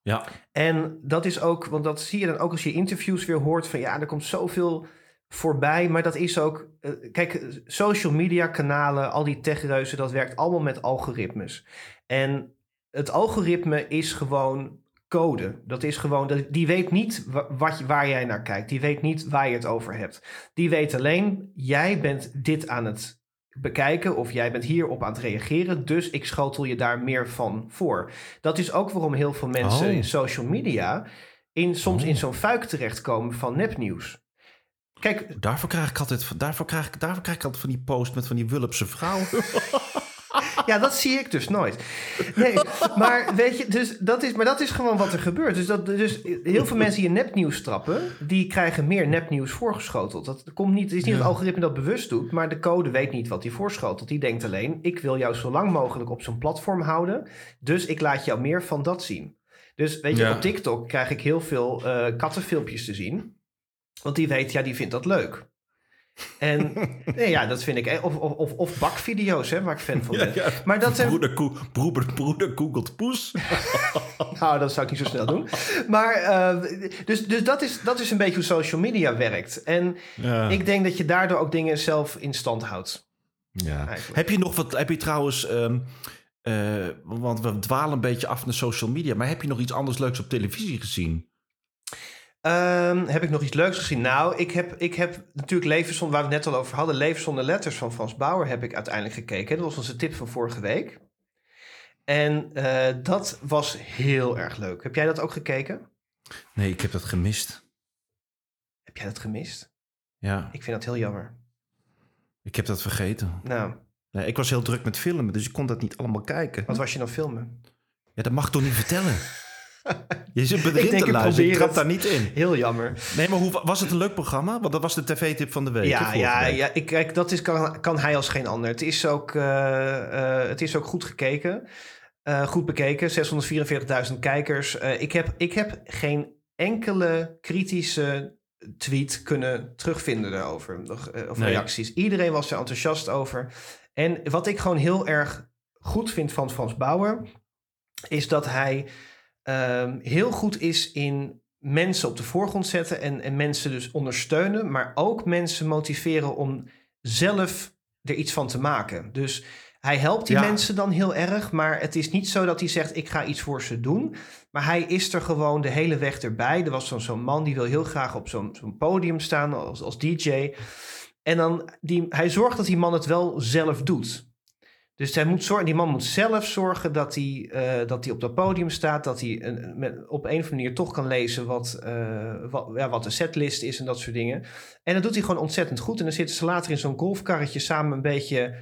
Ja. En dat is ook, want dat zie je dan ook als je interviews weer hoort van ja, er komt zoveel voorbij. Maar dat is ook, eh, kijk, social media kanalen, al die techreuzen, dat werkt allemaal met algoritmes. En het algoritme is gewoon code. Dat is gewoon, die weet niet wa- wat, waar jij naar kijkt. Die weet niet waar je het over hebt. Die weet alleen, jij bent dit aan het bekijken of jij bent hierop aan het reageren. Dus ik schotel je daar meer van voor. Dat is ook waarom heel veel mensen Oh. in social media in, soms Oh. in zo'n fuik terechtkomen van nepnieuws. Kijk, Daarvoor krijg ik altijd, daarvoor krijg ik, daarvoor krijg ik altijd van die post met van die Wulpse vrouwen. Ja, dat zie ik dus nooit. Nee, maar weet je, dus dat is, maar dat is gewoon wat er gebeurt. Dus, dat, dus heel veel mensen die in nepnieuws trappen, die krijgen meer nepnieuws voorgeschoteld. Dat komt niet, het is niet het algoritme dat bewust doet, maar de code weet niet wat hij voorschotelt. Die denkt alleen, ik wil jou zo lang mogelijk op zo'n platform houden, dus ik laat jou meer van dat zien. Dus weet je, Ja. op TikTok krijg ik heel veel eh, kattenfilmpjes te zien. Want die weet, ja, die vindt dat leuk. En nee, ja, dat vind ik. eh, Of, of, of, bakvideo's, hè, waar ik fan van ben. Maar dat zijn, broeder, koe, broeder, broeder googelt poes. Nou, dat zou ik niet zo snel doen. Maar, eh, dus, dus dat, is, dat is een beetje hoe social media werkt. En Ja. ik denk dat je daardoor ook dingen zelf in stand houdt. Ja. Eigenlijk. Heb je nog wat, heb je trouwens, eh, want we dwalen een beetje af naar social media, maar heb je nog iets anders leuks op televisie gezien? Ehm, heb ik nog iets leuks gezien? Nou, ik heb, ik heb natuurlijk Leven zonder, waar we het net al over hadden, Leven zonder letters van Frans Bauer heb ik uiteindelijk gekeken. Dat was onze tip van vorige week. En eh, dat was heel erg leuk. Heb jij dat ook gekeken? Nee, ik heb dat gemist. Heb jij dat gemist? Ja, Ik vind dat heel jammer. ik heb dat vergeten. Nou, Nee, ik was heel druk met filmen, dus ik kon dat niet allemaal kijken. wat was je nou filmen? Ja, dat mag ik toch niet vertellen? Je zit ik te luisteren, ik trap daar niet in. Heel jammer. Nee, maar hoe, was het een leuk programma? Want dat was de tv-tip van de week. Ja, ja, week. ja ik, kijk, dat is, kan, kan hij als geen ander. Het is ook, eh, eh, het is ook goed gekeken. Eh, goed bekeken. 644.000 kijkers. Ik, heb, ik heb geen enkele kritische tweet kunnen terugvinden daarover. Of Nee. reacties. Iedereen was er enthousiast over. En wat ik gewoon heel erg goed vind van Frans Bauer... is dat hij ehm, heel goed is in mensen op de voorgrond zetten en, en mensen dus ondersteunen, maar ook mensen motiveren om zelf er iets van te maken. Dus hij helpt die Ja. mensen dan heel erg, maar het is niet zo dat hij zegt: Ik ga iets voor ze doen. Maar hij is er gewoon de hele weg erbij. Er was zo'n man die wil heel graag op zo'n zo'n podium staan als, als DJ. En dan die, hij zorgt dat die man het wel zelf doet. Dus hij moet zorgen, die man moet zelf zorgen dat hij, eh, dat hij op dat podium staat. Dat hij een, met, op een of andere manier toch kan lezen wat, eh, wat, ja, wat de setlist is en dat soort dingen. En dat doet hij gewoon ontzettend goed. En dan zitten ze later in zo'n golfkarretje samen een beetje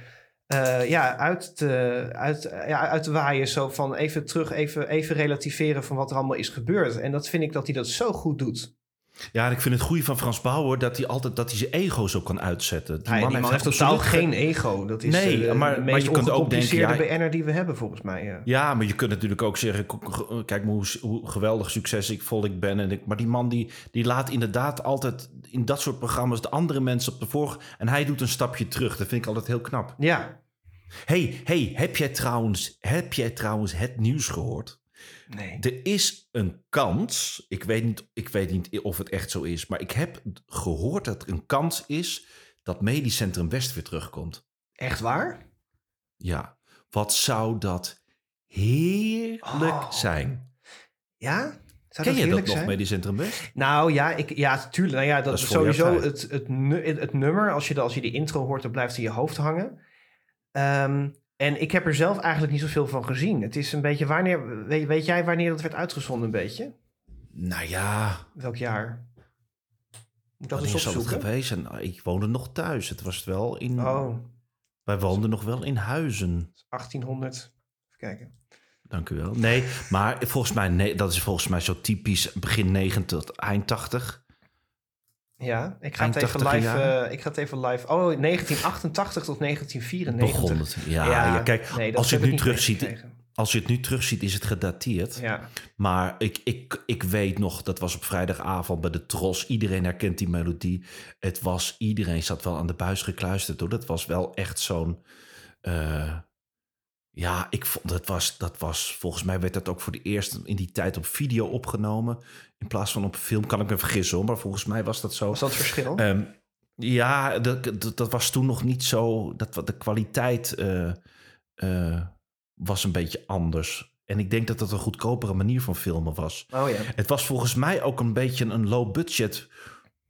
eh, ja, uit, te, uit, ja, uit te waaien. Zo van even terug, even, even relativeren van wat er allemaal is gebeurd. En dat vind ik dat hij dat zo goed doet. Ja, ik vind het goede van Frans Bauer dat hij altijd dat hij zijn ego zo kan uitzetten. Die man, heeft, totaal geen ego. Dat is Nee, eh, de, maar- de maar je kunt ook denken, ja, BN'er die we hebben volgens mij. Ja. Ja, maar je kunt natuurlijk ook zeggen, kijk maar hoe, hoe geweldig succes ik vol ik ben. En ik, maar die man die, die laat inderdaad altijd in dat soort programma's de andere mensen op de voor. En hij doet een stapje terug. Dat vind ik altijd heel knap. ja. hey, hey, heb jij trouwens, heb jij trouwens het nieuws gehoord? Nee. Er is een kans, ik weet, niet, ik weet niet of het echt zo is, maar ik heb gehoord dat er een kans is dat Medisch Centrum West weer terugkomt. Echt waar? Ja, wat zou dat heerlijk Oh. zijn? Ja? Zou Ken je dat nog? Medisch Centrum West? Nou ja, ik, ja, tuurlijk. Nou ja, dat, Dat is sowieso het, het, nu- het, het nummer. Als je, de, als je die intro hoort, dan blijft in je hoofd hangen. Ehm, en ik heb er zelf eigenlijk niet zoveel van gezien. Het is een beetje wanneer. Weet, weet jij wanneer dat werd uitgezonden, een beetje? Nou ja, Welk jaar? Moet dat eens het opzoeken? geweest zijn? Nou, Ik woonde nog thuis. Het was wel in. Oh, Wij woonden nog wel in Huizen. 1800. Even kijken. Dank u wel. Nee, maar volgens mij, nee, dat is volgens mij zo typisch begin 90 tot eind 80. Ja, ik ga, het even 80er live, eh, ik ga het even live. Oh, 1988 tot 1994. Begon het. Ja, ja, kijk, nee, als je het nu terugziet, als je het nu terugziet, is het gedateerd. Ja. Maar ik, ik, ik weet nog, dat was op vrijdagavond bij de Tros. Iedereen herkent die melodie. Het was, iedereen zat wel aan de buis gekluisterd hoor. Dat was wel echt zo'n. eh, ja, ik vond dat was, dat was. Volgens mij werd dat ook voor de eerste in die tijd op video opgenomen. In plaats van op film, kan ik me vergissen hoor. Maar volgens mij was dat zo. Was dat het verschil? Ehm, ja, dat, dat, dat was toen nog niet zo. Dat, de kwaliteit eh, eh, was een beetje anders. En ik denk dat dat een goedkopere manier van filmen was. oh ja. Het was volgens mij ook een beetje een low-budget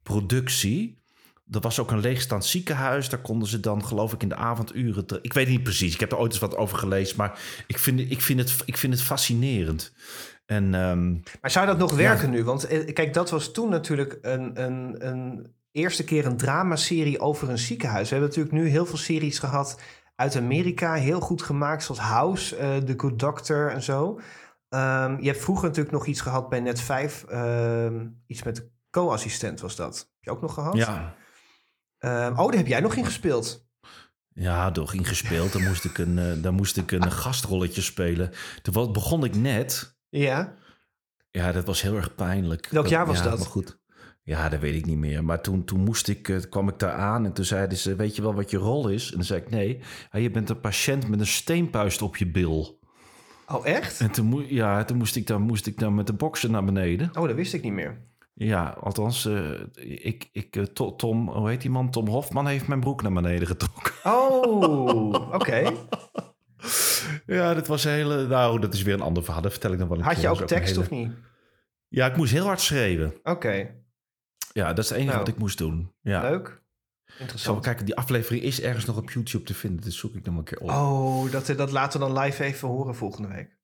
productie. Er was ook een leegstaand ziekenhuis. Daar konden ze dan, geloof ik, in de avonduren. Ik weet niet precies. Ik heb er ooit eens wat over gelezen. Maar ik vind, ik vind, het, ik vind het fascinerend. En ehm, Maar zou dat nog werken nu? Want eh, kijk, dat was toen natuurlijk een, een, een eerste keer een dramaserie over een ziekenhuis. We hebben natuurlijk nu heel veel series gehad uit Amerika, heel goed gemaakt, zoals House, eh, The Good Doctor en zo. Ehm, je hebt vroeger natuurlijk nog iets gehad bij Net 5, ehm, iets met co-assistent was dat. Heb je ook nog gehad? Ja, Ehm, oh, daar heb jij nog in gespeeld. ja door ingespeeld. Dan moest ik een, eh, dan moest ik een gastrolletje spelen. Toen begon ik net. Ja. Ja, dat was heel erg pijnlijk. Welk jaar was ja, dat? Maar goed. Ja, dat weet ik niet meer. Maar toen, toen moest ik, eh, kwam ik daar aan en toen zeiden ze, weet je wel wat je rol is? En dan zei ik, nee, ja, je bent een patiënt met een steenpuist op je bil. Oh, echt? En toen, ja, toen moest ik dan, moest ik dan met de boksen naar beneden. Oh, dat wist ik niet meer. Ja, althans, eh, ik, ik, eh, To- Tom, hoe heet die man? Tom Hofman heeft mijn broek naar beneden getrokken. Oh, oké. Ja, dat was een hele, nou, dat is weer een ander verhaal. Dat vertel ik dan wel Had je ook tekst hele- of niet? Ja, ik moest heel hard schreeuwen. Oké, Ja, dat is het enige Nou, wat ik moest doen. Ja. leuk. Zal Interessant. kijken, die aflevering is ergens nog op YouTube te vinden. Dus zoek ik nog een keer op. Oh, dat, dat laten we dan live even horen volgende week.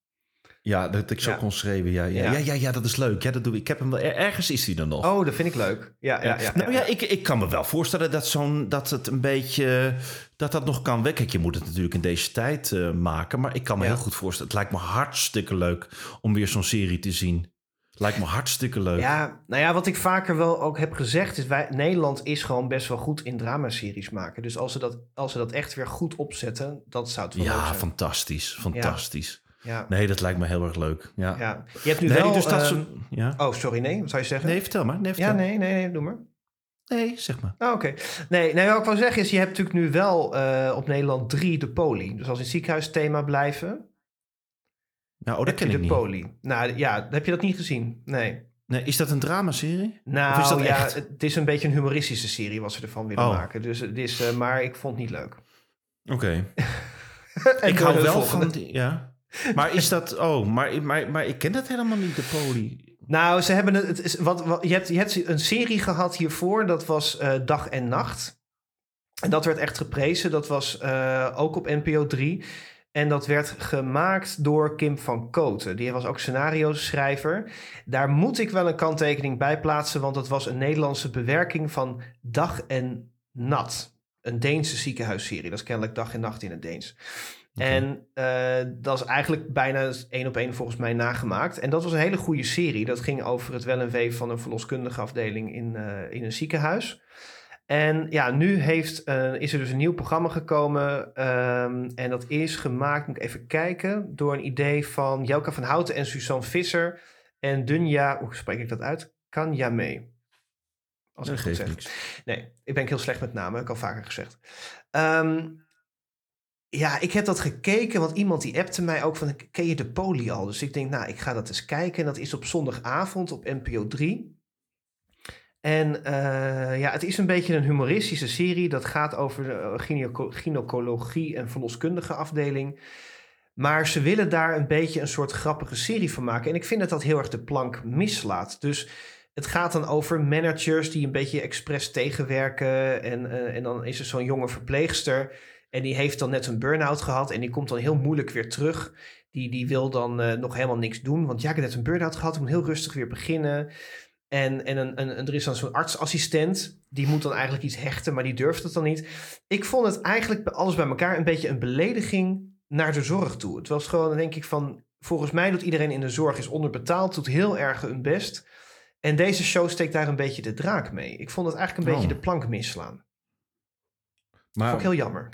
Ja, dat ik zo Ja. kon schreeuwen. Ja ja, Ja. ja, ja, ja, dat is leuk. Ja, dat doe ik. Ik heb hem wel. er- Ergens is hij er nog. Oh, dat vind ik leuk. Ja, ja, ja. nou ja, ik, ik kan me wel voorstellen dat, zo'n, dat het een beetje. dat dat nog kan wekken. Je moet het natuurlijk in deze tijd eh, maken. Maar ik kan me Ja. heel goed voorstellen. Het lijkt me hartstikke leuk om weer zo'n serie te zien. Lijkt me hartstikke leuk. Ja, nou ja, wat ik vaker wel ook heb gezegd is... Wij, Nederland is gewoon best wel goed in dramaseries maken. Dus als ze dat, als ze dat echt weer goed opzetten, dat zou het wel leuk Ja, zijn. fantastisch. Fantastisch. Ja, Nee, dat lijkt me heel erg leuk. Ja. ja. Je hebt nu nee, wel... dus dat soort- ja. Oh, sorry, nee. Wat zou je zeggen? Nee, vertel maar. Nee, vertel. ja, nee, nee, nee, doe maar. nee, zeg maar. Oh, Oké. Nee, nee, wat ik wil zeggen is, je hebt natuurlijk nu wel eh, op Nederland drie de poli. Dus als in ziekenhuisthema blijven, Nou, oh, dat ken ik de niet. poli. Nou ja, heb je dat niet gezien? Nee. Nee, is dat een dramaserie? Nou is dat ja, echt? het is een beetje een humoristische serie wat ze ervan willen Oh. maken. Dus het is, eh, maar ik vond het niet leuk. Oké. Ik hou de wel van... die- Ja. Maar is dat... Oh, maar, maar, ik ken dat helemaal niet, de poli. Nou, ze hebben het. is, wat, je, hebt, een serie gehad hiervoor, dat was eh, Dag en Nacht. En dat werd echt geprezen. Dat was eh, ook op NPO 3. En dat werd gemaakt door Kim van Koten. Die was ook scenario-schrijver. Daar moet ik wel een kanttekening bij plaatsen, want het was een Nederlandse bewerking van Dag en Nat. Een Deense ziekenhuisserie. Dat is kennelijk Dag en Nacht in het Deens. En eh, dat is eigenlijk bijna één op één volgens mij nagemaakt. En dat was een hele goede serie. Dat ging over het wel en wee van een verloskundige afdeling in, eh, in een ziekenhuis. En ja, nu heeft, eh, is er dus een nieuw programma gekomen. ehm, en dat is gemaakt, moet ik even kijken, door een idee van Jelka van Houten en Suzanne Visser. En Dunja, hoe spreek ik dat uit? Kanjame. Als ik het goed zeg. niks. Nee, ik ben heel slecht met namen, heb ik al vaker gezegd. Ehm, ja, ik heb dat gekeken, want iemand die appte mij ook van, ken je de poli al? Dus ik denk, nou, ik ga dat eens kijken. En dat is op zondagavond op NPO 3. En eh, ja, het is een beetje een humoristische serie. Dat gaat over de gyneco- gynaecologie en verloskundige afdeling. Maar ze willen daar een beetje een soort grappige serie van maken. En ik vind dat dat heel erg de plank mislaat. Dus het gaat dan over managers die een beetje expres tegenwerken. En, eh, en dan is er zo'n jonge verpleegster. En die heeft dan net een burn-out gehad. En die komt dan heel moeilijk weer terug. Die, die wil dan eh, nog helemaal niks doen. Want ja, ik heb net een burn-out gehad. Ik moet heel rustig weer beginnen. En, en, een, een, er is dan zo'n artsassistent. Die moet dan eigenlijk iets hechten, maar die durft het dan niet. Ik vond het eigenlijk alles bij elkaar een beetje een belediging naar de zorg toe. Het was gewoon, denk ik van... Volgens mij doet iedereen in de zorg is onderbetaald. Doet heel erg hun best. En deze show steekt daar een beetje de draak mee. Ik vond het eigenlijk een Oh. beetje de plank misslaan. Maar Vond ik heel jammer.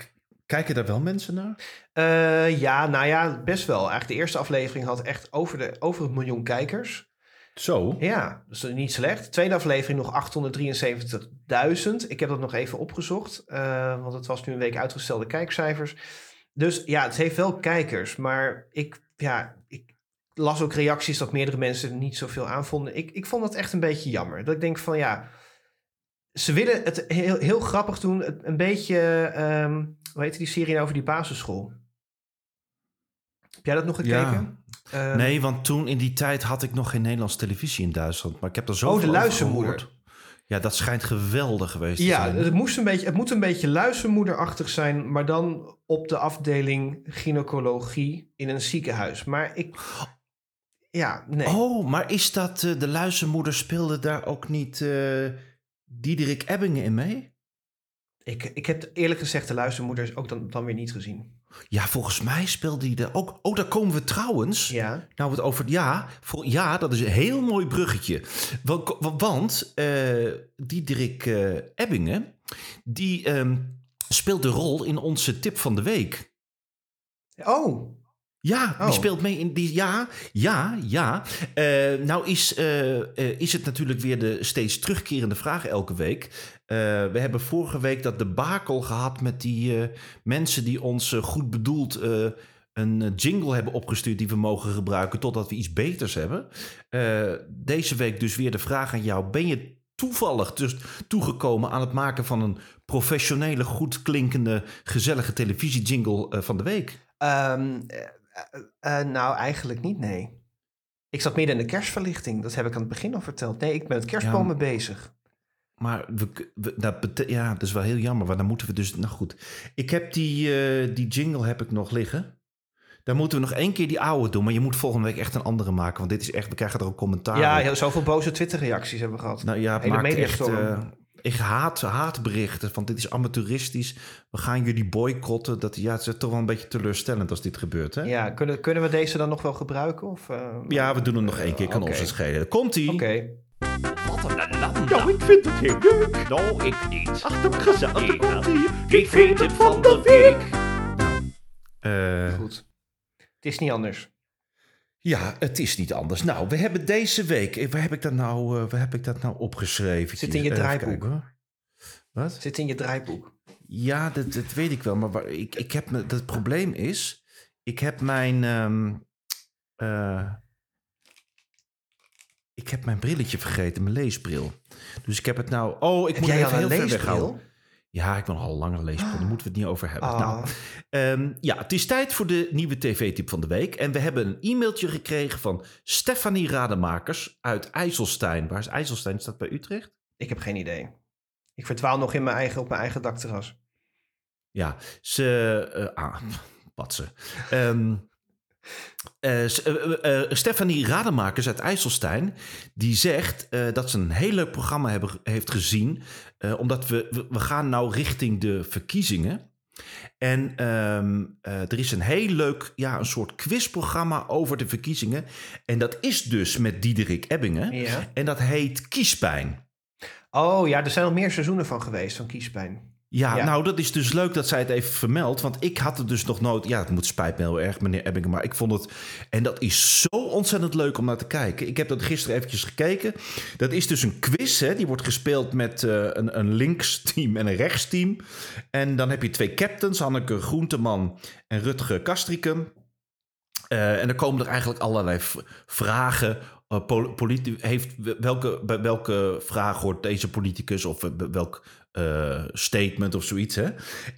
Kijken daar wel mensen naar? Eh, ja, nou ja, best wel. Eigenlijk de eerste aflevering had echt over, de, over een miljoen kijkers. Zo? Ja, dus niet slecht. De tweede aflevering nog 873.000. Ik heb dat nog even opgezocht, eh, want het was nu een week uitgestelde kijkcijfers. Dus ja, het heeft wel kijkers, maar ik, ja, ik las ook reacties dat meerdere mensen er niet zoveel aan vonden. Ik, ik vond dat echt een beetje jammer. Dat ik denk van ja, ze willen het heel, heel grappig doen. Een beetje, ehm hoe heet die serie nou over die basisschool? Heb jij dat nog gekeken? Ehm, Nee, want toen in die tijd had ik nog geen Nederlandse televisie in Duitsland. Maar ik heb er zo Oh, de luizenmoeder. Ja, dat schijnt geweldig geweest te Ja, zijn. het, moest een beetje, het moet een beetje luizenmoederachtig zijn, maar dan op de afdeling gynaecologie in een ziekenhuis. Maar ik. Ja, nee. Oh, maar is dat... eh, de luizenmoeder speelde daar ook niet... eh, Diederik Ebbingen in mee? Ik, ik heb eerlijk gezegd de luistermoeders ook dan, dan weer niet gezien. Ja, volgens mij speelde hij er ook. Oh, daar komen we trouwens. Ja. Nou, het over. Ja, voor, ja, dat is een heel mooi bruggetje. Want, want uh, Diederik uh, Ebbingen, die um, speelt de rol in onze tip van de week. Oh. Ja, die Oh. speelt mee in die. Ja, ja, ja. Eh, nou is, eh, eh, is het natuurlijk weer de steeds terugkerende vraag elke week. We hebben vorige week dat debakel gehad met die mensen die ons goed bedoeld een jingle hebben opgestuurd die we mogen gebruiken totdat we iets beters hebben. Deze week dus weer de vraag aan jou: ben je toevallig dus toegekomen aan het maken van een professionele, goed klinkende, gezellige televisiejingle van de week? Ehm, eh, eh, nou, eigenlijk niet, nee. Ik zat midden in de kerstverlichting. Dat heb ik aan het begin al verteld. Nee, ik ben met kerstbomen bezig. Maar we, we- dat, ja, dat is wel heel jammer, want dan moeten we dus... Nou goed, ik heb die, eh, die jingle heb ik nog liggen. Dan moeten we nog één keer die oude doen, maar je moet volgende week echt een andere maken, want dit is echt, we krijgen er ook commentaar Ja, op. heel, zoveel boze Twitter-reacties hebben we gehad. Nou ja, het Hele maakt echt... mediastorm. Eh, ik haat haatberichten, van dit is amateuristisch. We gaan jullie boycotten. Dat, ja, het is toch wel een beetje teleurstellend als dit gebeurt, hè? Ja, kunnen, kunnen we deze dan nog wel gebruiken? Of, eh, Ja, we doen hem nog één keer, kan Oké. ons het schelen. Komt-ie! Oké. Wat een ellende. Nou, ik vind het heel leuk. Nou, ik niet. Ach, dat gezellig. Ik vind het van de week. Eh, Goed. Het is niet anders. Ja, het is niet anders. Nou, we hebben deze week. eh, Waar heb ik dat nou, eh, waar heb ik dat nou opgeschreven? Zit in je draaiboek. hoor. Wat? Zit in je draaiboek. Ja, dat, dat weet ik wel. Maar waar, ik, ik heb me, het probleem is, ik heb mijn. eh, ik heb mijn brilletje vergeten, mijn leesbril. Dus ik heb het nou. Oh, ik Heb moet jij al even een heel ver leesbril? Ja, ik ben al een lange leesbril. Daar moeten we het niet over hebben. Ah. Nou, Ehm, ja, het is tijd voor de nieuwe tv-tip van de week. En we hebben een e-mailtje gekregen van Stefanie Rademakers uit IJsselstein. Waar is IJsselstein? Dat bij Utrecht? Ik heb geen idee. Ik verdwaal nog in mijn eigen, op mijn eigen dakterras. Ja, ze... eh ah, wat ze. Ehm, eh, s- eh, eh, Stefanie Rademakers uit IJsselstein... die zegt dat ze een heel leuk programma hebben, heeft gezien... omdat we, we, we gaan nou richting de verkiezingen... En ehm, eh, er is een heel leuk, ja, een soort quizprogramma over de verkiezingen. En dat is dus met Diederik Ebbingen. Ja. En dat heet Kiespijn. Oh ja, er zijn al meer seizoenen van geweest, van kiespijn. Ja, Ja. nou, dat is dus leuk dat zij het even vermeldt. Want ik had het dus nog nooit... Ja, het moet spijt me heel erg, meneer Ebbingen. Maar ik vond het... En dat is zo ontzettend leuk om naar te kijken. Ik heb dat gisteren eventjes gekeken. Dat is dus een quiz, hè. Die wordt gespeeld met eh, een, een linksteam en een rechtsteam. En dan heb je twee captains. Hanneke Groenteman en Rutger Kastrikum. Eh, en dan komen er eigenlijk allerlei vragen. politi- heeft, welke, bij welke vraag hoort deze politicus of welk eh, statement of zoiets. Hè?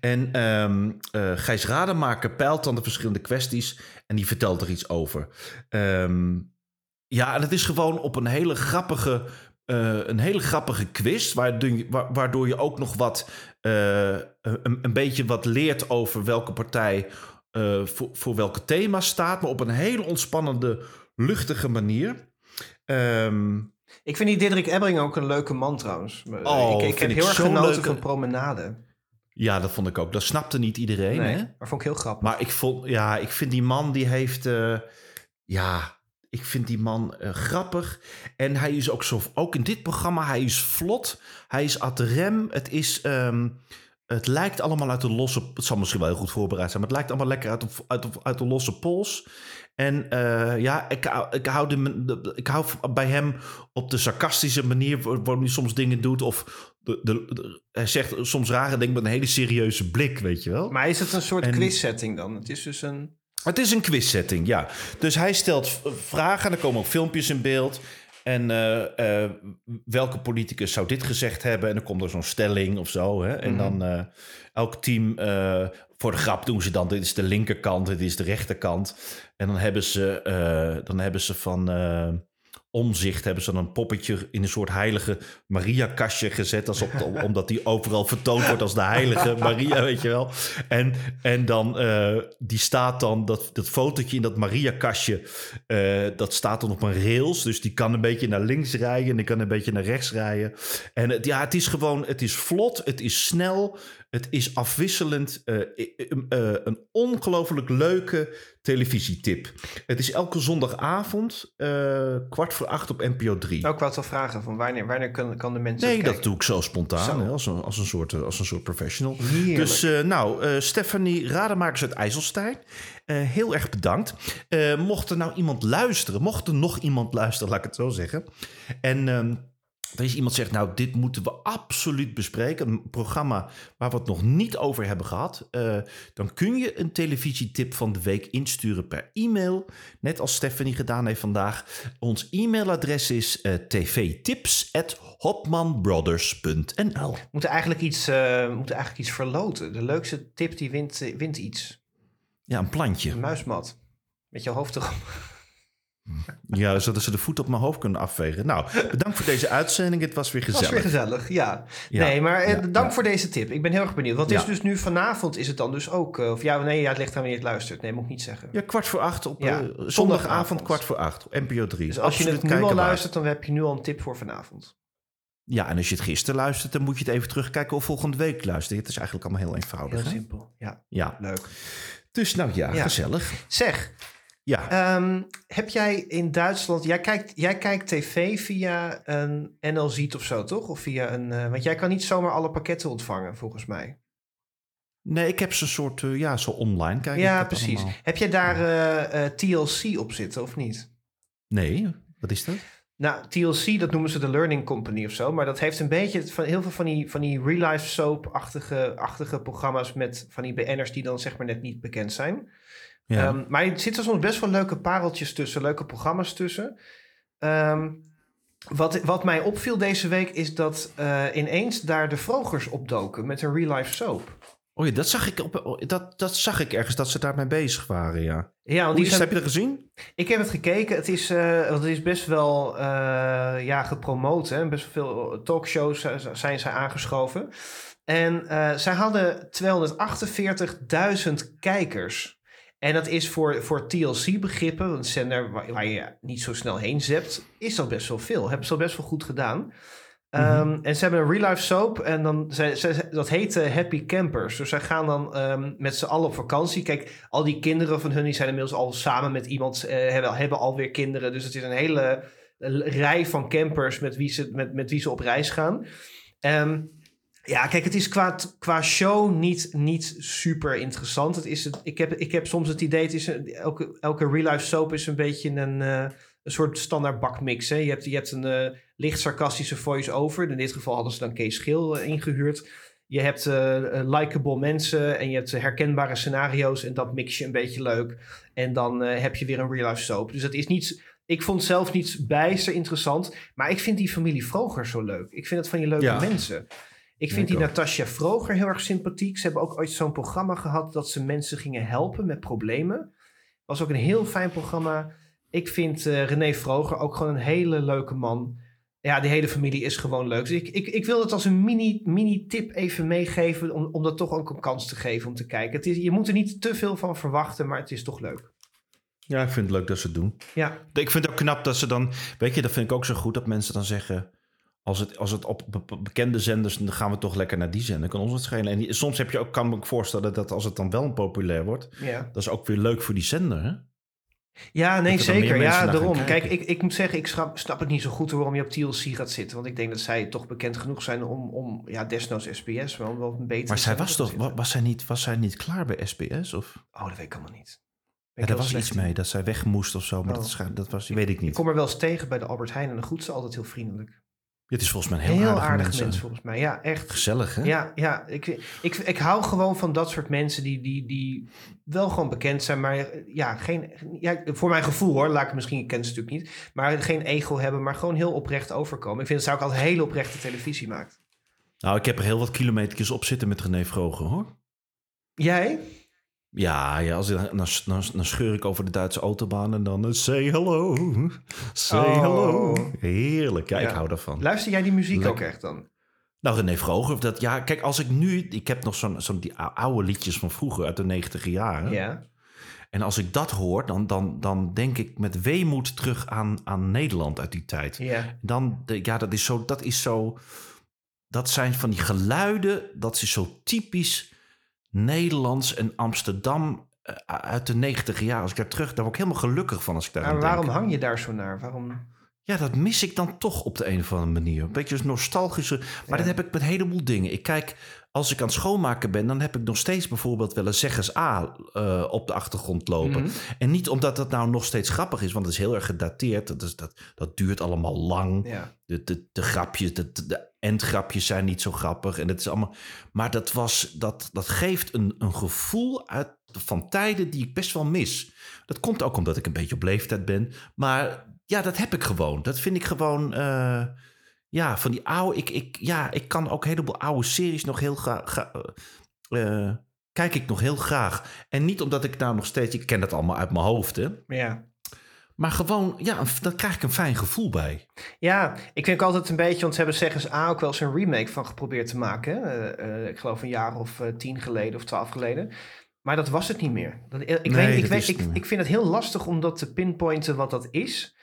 En ehm eh, Gijs Rademaker peilt dan de verschillende kwesties en die vertelt er iets over. Ehm, ja, en het is gewoon op een hele grappige, eh, een hele grappige quiz, waardoor je, ook nog wat, een, een beetje wat leert over welke partij voor, voor welke thema staat, maar op een hele ontspannende, luchtige manier. Ehm, Ik vind die Diederik Ebbering ook een leuke man trouwens. Oh, ik, ik heb heel erg genoten leuke- van Promenade. ja, dat vond ik ook. Dat snapte niet iedereen. Nee, Hè? maar vond ik heel grappig. Maar ik vond, ja, ik vind die man die heeft, eh, ja, ik vind die man eh, grappig. En hij is ook zo, ook in dit programma, hij is vlot, hij is ad rem. Het is, ehm, het lijkt allemaal uit de losse, het zal misschien wel heel goed voorbereid zijn, maar het lijkt allemaal lekker uit de, uit de, uit de losse pols. En eh, ja, ik, hou- ik, hou de, ik hou bij hem op de sarcastische manier waar- waarom hij soms dingen doet. Of de, de, de- hij zegt soms rare dingen met een hele serieuze blik, weet je wel. Maar is het een soort En- quiz-setting dan? Het is dus een... Het is een quizsetting, ja. Dus hij stelt vragen en er komen ook filmpjes in beeld. En eh, welke politicus zou dit gezegd hebben? En dan komt er zo'n stelling of zo. Hè? En Mhm. dan eh, elk team, voor de grap doen ze dan... dit is de linkerkant, dit is de rechterkant. En dan hebben ze, dan hebben ze van... omzicht hebben ze dan een poppetje in een soort heilige Maria-kastje gezet. Alsof, omdat die overal vertoond wordt als de heilige Maria, weet je wel. En, en dan, eh, die staat dan, dat, dat fotootje in dat Maria-kastje, eh, dat staat dan op een rails. Dus die kan een beetje naar links rijden en die kan een beetje naar rechts rijden. En het, ja, het is gewoon, het is vlot, het is snel, het is afwisselend. eh, eh, een ongelooflijk leuke televisietip. Het is elke zondagavond, eh, kwart voor acht op NPO 3. Nou, ik wou het wel vragen, van wanneer, wanneer kan, kan de mensen Nee, dat doe ik zo spontaan, Zo. hè, als, een, als, een soort, als een soort professional. Heerlijk. Dus nou, Stephanie Rademakers uit IJsselstein, heel erg bedankt. Mocht er nou iemand luisteren, mocht er nog iemand luisteren, laat ik het zo zeggen. En is iemand zegt, nou, dit moeten we absoluut bespreken. Een programma waar we het nog niet over hebben gehad. Eh, dan kun je een televisietip van de week insturen per e-mail. Net als Stephanie gedaan heeft vandaag. Ons e-mailadres is eh tvtips.hopmanbrothers.nl We moeten eigenlijk iets, eh, moeten eigenlijk iets verloten. De leukste tip die wint, wint iets. Ja, een plantje. Een muismat. Met je hoofd erop. Ja, zodat ze de voet op mijn hoofd kunnen afvegen. Nou, bedankt voor deze uitzending. Het was weer Dat was gezellig. weer gezellig, ja. Ja, Nee, maar eh, ja, dank ja. voor deze tip. Ik ben heel erg benieuwd. Het is dus nu vanavond is het dan dus ook... eh, of ja, nee, ja, het ligt aan wanneer je het luistert. Nee, moet ik niet zeggen. Ja, kwart voor acht op eh, zondagavond. kwart voor acht op NPO 3. Dus als je het nu al luistert, dan heb je nu al een tip voor vanavond. Ja, en als je het gisteren luistert, dan moet je het even terugkijken of volgende week luisteren. Het is eigenlijk allemaal heel eenvoudig. Heel hè? simpel. Ja, Ja, leuk. dus nou Ja. gezellig. Zeg, Ja, ehm, heb jij in Duitsland... Jij kijkt, jij kijkt tv via een NL Ziet of zo, toch? Of via een... eh, want jij kan niet zomaar alle pakketten ontvangen, volgens mij. nee, ik heb zo'n soort, eh, ja, zo online kijken. ja, precies. Heb jij daar eh, TLC op zitten, of niet? Nee, wat is dat? Nou, TLC, dat noemen ze de Learning Company of zo. Maar dat heeft een beetje van heel veel van die, van die real-life soap-achtige achtige programma's met van die BN'ers die dan zeg maar net niet bekend zijn. Ja. Ehm, maar er zitten soms best wel leuke pareltjes tussen, leuke programma's tussen. Ehm, wat, wat mij opviel deze week is dat eh, ineens daar de Vrogers opdoken met een real-life soap. oh ja, dat zag, ik op, oh, dat, dat zag ik ergens, dat ze daarmee bezig waren, ja. Ja, want die zijn, heb je dat gezien? Ik heb het gekeken. Het is, eh, het is best wel eh, ja, gepromoot. Hè? Best veel talkshows zijn zij aangeschoven. En zij hadden 248.000 kijkers. En dat is voor, voor TLC-begrippen, een zender waar, waar je niet zo snel heen zept, is dat best wel veel. Hebben ze al best wel goed gedaan. Ehm, en ze hebben een real life soap en dan, zij, dat heet eh, Happy Campers. Dus zij gaan dan ehm, met z'n allen op vakantie. Kijk, al die kinderen van hun die zijn inmiddels al samen met iemand, eh, hebben, hebben alweer kinderen. Dus het is een hele eh, rij van campers met wie ze, met, met wie ze op reis gaan. Ehm, ja, kijk, het is qua, qua show niet, niet super interessant. Het is het, ik, heb, ik heb soms het idee, het is een- elke, elke real life soap is een beetje een, eh, een soort standaard bakmix. Hè? Je, hebt, je hebt een eh, licht sarcastische voice-over. In dit geval hadden ze dan Kees Schil eh, ingehuurd. Je hebt likable mensen en je hebt herkenbare scenario's. En dat mix je een beetje leuk. En dan heb je weer een real life soap. Dus dat is niet... Ik vond zelf niet bijster interessant. Maar ik vind die familie Vroger zo leuk. Ik vind het van die leuke Ja. mensen. Ik vind die ook. Natasja Vroger heel erg sympathiek. Ze hebben ook ooit zo'n programma gehad dat ze mensen gingen helpen met problemen. Was ook een heel fijn programma. Ik vind eh, René Vroger ook gewoon een hele leuke man. Ja, die hele familie is gewoon leuk. Dus ik, ik, ik wil het als een mini, mini tip even meegeven. Om, om dat toch ook een kans te geven om te kijken. Het is, je moet er niet te veel van verwachten, maar het is toch leuk. Ja, ik vind het leuk dat ze het doen. Ja, Ik vind het ook knap dat ze dan... Weet je, dat vind ik ook zo goed dat mensen dan zeggen... Als het, als het op be- bekende zenders, dan gaan we toch lekker naar die zender. Kan ons het schelen. En soms heb je ook, kan me ook voorstellen dat als het dan wel populair wordt... ja. Dat is ook weer leuk voor die zender, hè? Ja, nee, er zeker. Ja, daarom. Kijk, ik, ik moet zeggen, ik snap, snap het niet zo goed waarom je op TLC gaat zitten. Want ik denk dat zij toch bekend genoeg zijn om, om ja, desnoods SBS wel, wel een betere Maar zij was toch... Was zij niet, was zij niet klaar bij SBS? Of? Oh, dat weet ik allemaal niet. Ja, ik er was slecht iets mee, dat zij weg moest of zo. Maar Oh. dat, dat was, weet ik Ik niet. kom er wel eens tegen bij de Albert Heijn en de groet ze altijd heel vriendelijk. Het is volgens mij een Heel, heel, aardig aardige mens mensen. volgens mij. Ja, echt. Gezellig, hè? Ja, ja ik, ik, ik hou gewoon van dat soort mensen die, die, die wel gewoon bekend zijn, maar ja, geen, ja, voor mijn gevoel hoor, laat ik misschien, ik ken ze natuurlijk niet, maar geen ego hebben, maar gewoon heel oprecht overkomen. Ik vind dat zij ook altijd hele oprechte televisie maakt. Nou, ik heb er heel wat kilometertjes op zitten met René Vroger, hoor. Jij? Ja, ja als, dan, dan, dan scheur ik over de Duitse autobaan en dan eh, say hello. Say Oh. hello. Heerlijk, ja, ik hou daarvan. Luister jij die muziek ook echt dan? Nou, René Vroger, dat, ja, kijk, als ik nu... Ik heb nog zo'n zo'n die ou- oude liedjes van vroeger uit de negentiger jaren. Ja. En als ik dat hoor, dan, dan, dan denk ik met weemoed terug aan, aan Nederland uit die tijd. Ja. Dan, de, ja, dat is zo, dat is zo... Dat zijn van die geluiden, dat is zo typisch Nederlands en Amsterdam eh, uit de negentiger jaar. Als ik daar terug, daar word ik helemaal gelukkig van als ik daar Maar aan waarom denk. hang je daar zo naar? Waarom? Ja, dat mis ik dan toch op de een of andere manier. Een beetje nostalgische. Maar Ja. dat heb ik met een heleboel dingen. Ik kijk, als ik aan het schoonmaken ben, dan heb ik nog steeds bijvoorbeeld wel een zeggers A eh, op de achtergrond lopen. Mhm. En niet omdat dat nou nog steeds grappig is, want het is heel erg gedateerd. Dat, is, dat, dat duurt allemaal lang. Ja. De, de, de grapjes, de, de, endgrapjes zijn niet zo grappig. En het is allemaal, maar dat, was, dat, dat geeft een, een gevoel uit, van tijden die ik best wel mis. Dat komt ook omdat ik een beetje op leeftijd ben. Maar ja, dat heb ik gewoon. Dat vind ik gewoon. eh, ja, van die oude. Ik, ik, ja, ik kan ook een heleboel oude series nog heel graag. eh, kijk ik nog heel graag. En niet omdat ik nou nog steeds. Ik ken dat allemaal uit mijn hoofd, hè. Ja. Maar gewoon, ja, daar krijg ik een fijn gevoel bij. Ja, ik vind ook altijd een beetje, want ze hebben Zeggers A ook wel eens een remake van geprobeerd te maken. Eh, eh, ik geloof een jaar of tien geleden of twaalf geleden. Maar dat was het niet meer. Dat, ik, Nee, weet, weet, ik vind het heel lastig om dat te pinpointen wat dat is.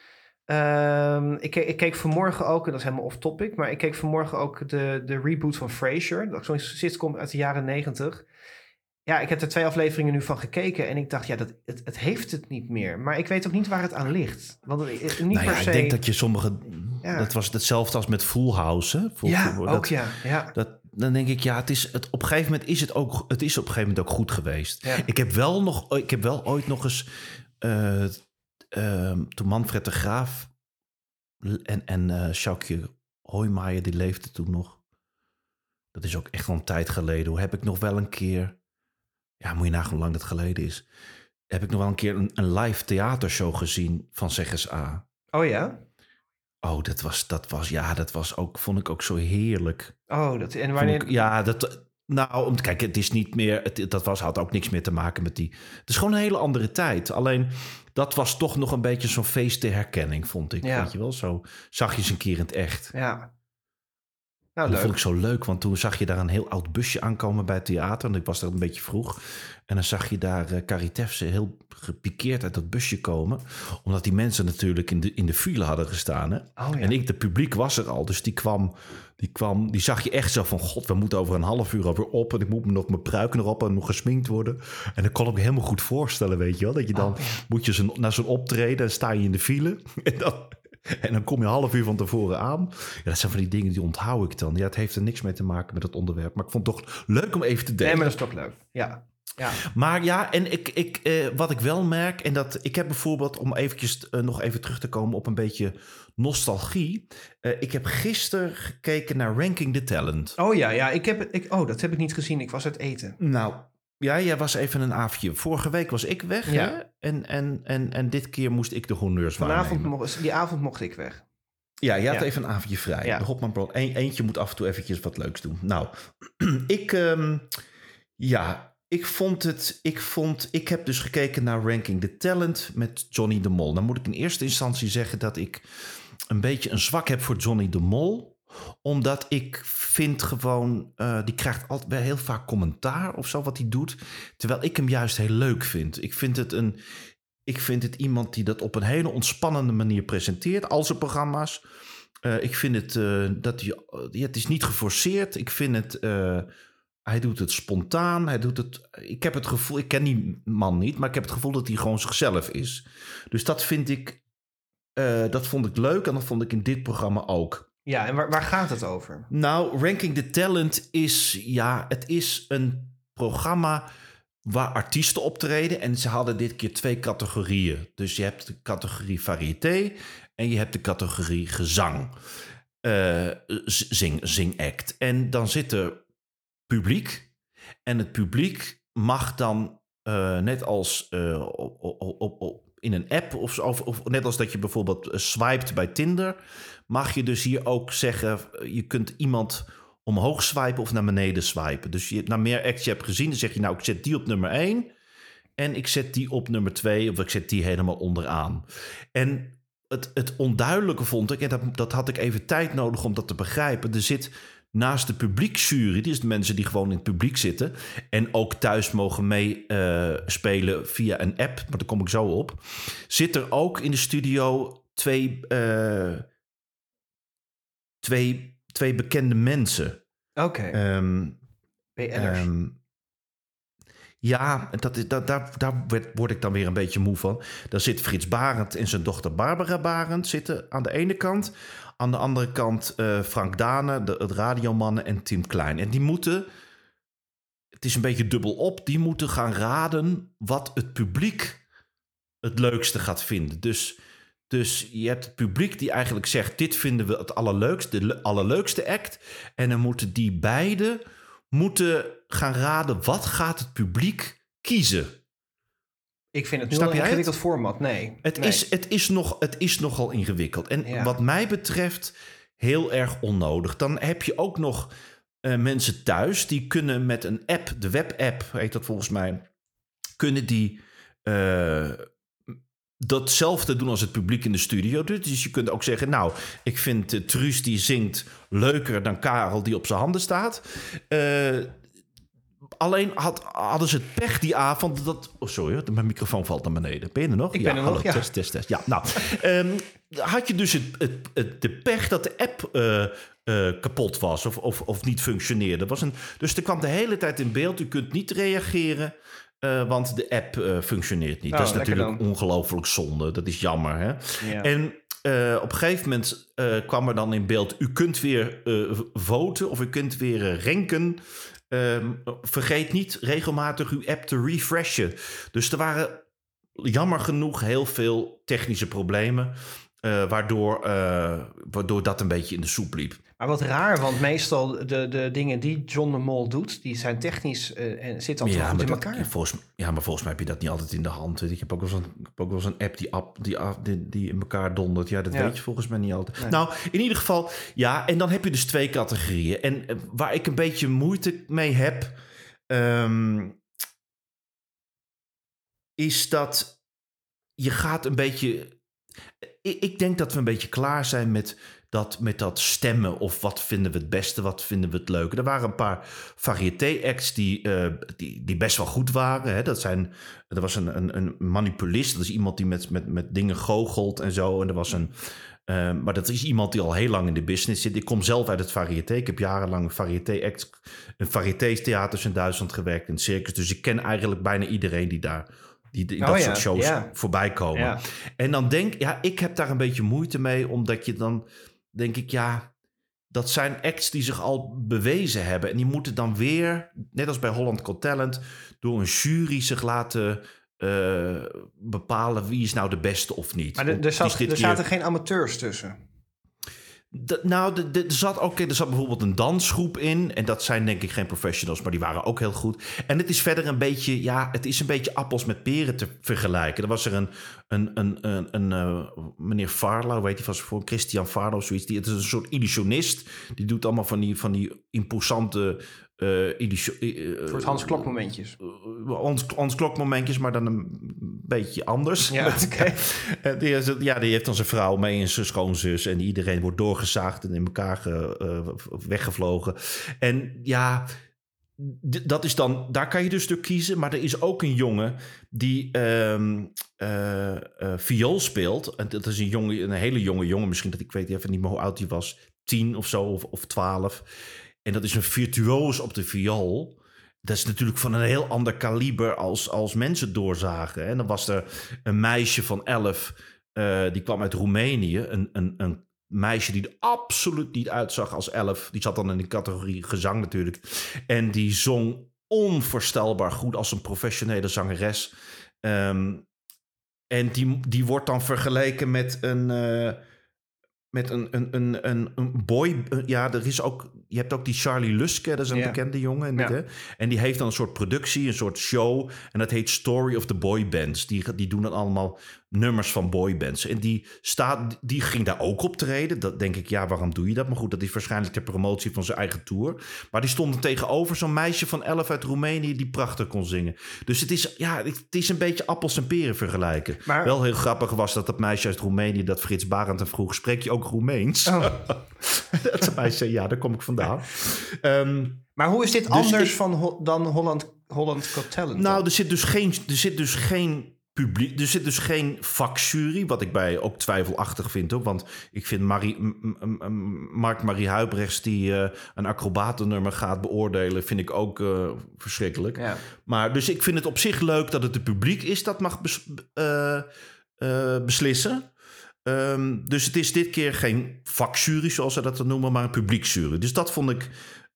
Ehm, ik, ik keek vanmorgen ook, en dat is helemaal off-topic, maar ik keek vanmorgen ook de, de reboot van Frasier. Dat is zo'n sitcom uit de jaren negentig. Ja, ik heb er twee afleveringen nu van gekeken en ik dacht, ja, dat, het, het heeft het niet meer. Maar ik weet ook niet waar het aan ligt. Want het, het- niet nou per se... ik denk dat je sommige. Ja. Dat was hetzelfde als met Full House. Hè? Ja, ook ja. ja. Dat, dan denk ik, ja, het is, het, op een gegeven moment is het ook, het is op een gegeven moment ook goed geweest. Ja. Ik, heb wel nog, ik heb wel ooit nog eens, eh, toen Manfred de Graaf en, en eh Sjoukje Hoijmaier, die leefde toen nog. Dat is ook echt wel een tijd geleden. Hoe heb ik nog wel een keer, ja, moet je nagaan hoe lang dat geleden is. Heb ik nog wel een keer een, een live theatershow gezien van Zeggers A. Oh ja? Oh, dat was, dat was, ja, dat was ook, vond ik ook zo heerlijk. Oh, dat, en wanneer... ik- ja, dat. Nou, om te kijken, het is niet meer. Het, dat was, had ook niks meer te maken met die. Het is gewoon een hele andere tijd. Alleen dat was toch nog een beetje zo'n feest der herkenning, vond ik. Ja. Weet je wel? Zo zag je ze een keer in het echt. Ja. Nou, dat vond ik zo leuk, want toen zag je daar een heel oud busje aankomen bij het theater. En ik was daar een beetje vroeg. En dan zag je daar uh, Caritefse heel gepikeerd uit dat busje komen. Omdat die mensen natuurlijk in de, in de file hadden gestaan. Hè? Oh, ja. En ik, de publiek was er al, dus die kwam, die kwam, die zag je echt zo van, god, we moeten over een half uur alweer op. En ik moet me nog mijn pruik erop en nog gesminkt worden. En dat kon ik me helemaal goed voorstellen, weet je wel. Dat je dan, Oh, ja. moet je zo'n, naar zo'n optreden, en sta je in de file. En dan, en dan kom je een half uur van tevoren aan. Ja, dat zijn van die dingen die onthoud ik dan. Ja, het heeft er niks mee te maken met het onderwerp. Maar ik vond het toch leuk om even te delen. Nee, maar dat is toch leuk. Ja. Ja. Maar ja, en ik, ik, eh, wat ik wel merk, en dat ik heb bijvoorbeeld, om eventjes eh, nog even terug te komen op een beetje nostalgie. eh, ik heb gisteren gekeken naar Ranking the Talent. Oh ja, ja. Ik heb, ik, oh, dat heb ik niet gezien. Ik was uit eten. Nou, ja, jij was even een avondje. Vorige week was ik weg, Ja. hè? En, en, en, en dit keer moest ik de honneurs Vanavond waarnemen. mocht, die avond mocht ik weg. Ja, je had Ja. even een avondje vrij. Ja. De Hopman eentje moet af en toe eventjes wat leuks doen. Nou, ik, ehm, ja, ik vond het, ik vond, ik heb dus gekeken naar Ranking the Talent met Johnny de Mol. Dan moet ik in eerste instantie zeggen dat ik een beetje een zwak heb voor Johnny de Mol omdat ik vind gewoon, eh, die krijgt altijd heel vaak commentaar of zo wat hij doet. Terwijl ik hem juist heel leuk vind. Ik vind het een, ik vind het iemand die dat op een hele ontspannende manier presenteert, al zijn programma's. Eh, ik vind het, eh, dat hij, ja, het is niet geforceerd. Ik vind het, hij doet het spontaan. Hij doet het, ik heb het gevoel, ik ken die man niet, maar ik heb het gevoel dat hij gewoon zichzelf is. Dus dat vind ik, dat vond ik leuk en dat vond ik in dit programma ook. Ja, en waar, waar gaat het over? Nou, Ranking the Talent is, ja, het is een programma waar artiesten optreden. En ze hadden dit keer twee categorieën. Dus je hebt de categorie variété en je hebt de categorie gezang. Eh, z- zing, zing-act. En dan zit er publiek. En het publiek mag dan, eh, net als eh, op, op, op, in een app of, of, of net als dat je bijvoorbeeld swipet bij Tinder, mag je dus hier ook zeggen, eh, je kunt iemand omhoog swipen of naar beneden swipen. Dus je naar meer acts je hebt gezien, dan zeg je nou, ik zet die op nummer 1 en ik zet die op nummer 2 of ik zet die helemaal onderaan. En het, het onduidelijke vond ik, en dat, dat had ik even tijd nodig om dat te begrijpen. Er zit naast de publieksjury, die is de mensen die gewoon in het publiek zitten en ook thuis mogen meespelen via een app, maar daar kom ik zo op, zit er ook in de studio twee, eh, twee, twee bekende mensen. Oké, Ehm, BN'ers. Ehm, ja, dat is, dat, daar, daar word ik dan weer een beetje moe van. Daar zit Frits Barend en zijn dochter Barbara Barend zitten aan de ene kant. Aan de andere kant eh, Frank Dane, de, het radiomannen en Tim Klein. En die moeten, het is een beetje dubbel op, die moeten gaan raden wat het publiek het leukste gaat vinden. Dus, dus je hebt het publiek die eigenlijk zegt, dit vinden we het allerleukste, de le- allerleukste act. En dan moeten die beide moeten gaan raden wat gaat het publiek kiezen. ik vind het snap een jij het? ingewikkeld format. Nee. Het, nee. is, het, is nog, het is nogal ingewikkeld. En Ja. wat mij betreft heel erg onnodig. Dan heb je ook nog eh, mensen thuis die kunnen met een app, de webapp heet dat volgens mij, kunnen die eh, datzelfde doen als het publiek in de studio doet. Dus je kunt ook zeggen, nou, ik vind uh, Truus die zingt leuker dan Karel die op zijn handen staat. Eh, alleen had, hadden ze het pech die avond dat... Oh, sorry, mijn microfoon valt naar beneden. Ben je er nog? Ik ben er nog, ja. Test, test, test. Ja, nou, ehm, had je dus het, het, het- de pech dat de app eh, eh, kapot was of, of, of niet functioneerde. Was een, dus er kwam de hele tijd in beeld, u kunt niet reageren... eh, want de app eh, functioneert niet. Oh, dat is natuurlijk ongelooflijk zonde. Dat is jammer, hè? Ja. En eh, op een gegeven moment kwam er dan in beeld... u kunt weer voten of u kunt weer renken. Ehm, vergeet niet regelmatig uw app te refreshen. Dus er waren jammer genoeg heel veel technische problemen... waardoor, waardoor dat een beetje in de soep liep. Maar wat raar, want meestal de, de dingen die John de Mol doet, die zijn technisch eh, en zitten altijd Ja goed in dat- elkaar. ja, volgens, ja, maar volgens mij heb je dat niet altijd in de hand. Ik heb ook wel eens een, ook wel eens een app die, app die, die, die in elkaar dondert. Ja, dat Ja. weet je volgens mij niet altijd. Nee. Nou, in ieder geval, ja. En dan heb je dus twee categorieën. En eh, waar ik een beetje moeite mee heb... ehm, is dat je gaat een beetje... Ik, ik denk dat we een beetje klaar zijn met dat, met dat stemmen. Of wat vinden we het beste, wat vinden we het leuke. Er waren een paar variété-acts die, eh, die, die best wel goed waren. Hè. Dat zijn, er was een, een, een manipulist. Dat is iemand die met, met, met dingen goochelt en zo. En er was een... eh, maar dat is iemand die al heel lang in de business zit. Ik kom zelf uit het variété. Ik heb jarenlang een variété-act... een variété-theaters in Duitsland gewerkt, in het circus. Dus ik ken eigenlijk bijna iedereen die daar... Die in Oh dat ja, soort shows ja. voorbij komen. Ja. En dan denk ja, ik heb daar een beetje moeite mee, omdat je dan denk ik, ja, dat zijn acts die zich al bewezen hebben. En die moeten dan weer, net als bij Holland Got Talent, door een jury zich laten eh, bepalen wie is nou de beste of niet. Maar er, er, zat, er keer- zaten geen amateurs tussen. Nou, er zat er zat bijvoorbeeld een dansgroep in. En dat zijn denk ik geen professionals, maar die waren ook heel goed. En het is verder een beetje, ja, het is een beetje appels met peren te vergelijken. Er was er een, een, een, een, een eh, meneer Farlow, weet je van voor Christian Farlow, zoiets. Die, het is een soort illusionist. Die doet allemaal van die, van die imposante Een soort Hans Klok momentjes. eh, Hans, Klok-momentjes, maar dan een beetje anders. Ja, oké. Eh, die, is- ja, die heeft dan zijn vrouw mee en zijn schoonzus. En iedereen wordt doorgezaagd en in elkaar ge- weggevlogen. En ja, dat is dan, daar kan je dus door kiezen. Maar er is ook een jongen die eh, viool speelt. En dat is een, jongen, een hele jonge jongen. Misschien dat ik weet even niet meer hoe oud hij was. Tien of zo, of, of twaalf. En dat is een virtuoos op de viool. Dat is natuurlijk van een heel ander kaliber als, als mensen doorzagen. En dan was er een meisje van elf, eh, die kwam uit Roemenië. Een, een, een meisje die er absoluut niet uitzag als elf. Die zat dan in de categorie gezang natuurlijk. En die zong onvoorstelbaar goed als een professionele zangeres. Ehm, en die, die wordt dan vergeleken met een... eh, met een, een, een, een, een boy. eh, Ja, er is ook. Je hebt ook die Charlie Luske, dat is een bekende jongen. En, Ja. hè? en die heeft dan een soort productie, een soort show. En dat heet Story of the Boy Bands. Die, die doen dan allemaal nummers van boybands. En die, staat, die ging daar ook optreden. Dat denk ik, ja, waarom doe je dat? Maar goed, dat is waarschijnlijk ter promotie van zijn eigen tour. Maar die stond er tegenover zo'n meisje van 11 uit Roemenië die prachtig kon zingen. Dus het is, ja, het is een beetje appels en peren vergelijken. Maar- Wel heel grappig was dat dat meisje uit Roemenië, dat Frits Barend en vroeg, spreek je ook Roemeens? Oh. dat meisje zei, ja, daar kom ik vandaan. Ehm, Maar hoe is dit Dus anders ik- van Ho- dan Holland, Holland Got Talent? Nou, er zit dus geen, er zit dus geen publiek, er zit dus geen vakjury, wat ik bij ook twijfelachtig vind, hoor. Want ik vind Marie, m- m- m- Mark Marie Huibrechts die eh, een acrobatennummer gaat beoordelen, vind ik ook eh, verschrikkelijk. ja. Maar dus ik vind het op zich leuk dat het het publiek is dat mag bes- eh, beslissen. Ehm, dus het is dit keer geen vakjury, zoals ze dat noemen, maar een publieksjury. Dus dat vond ik.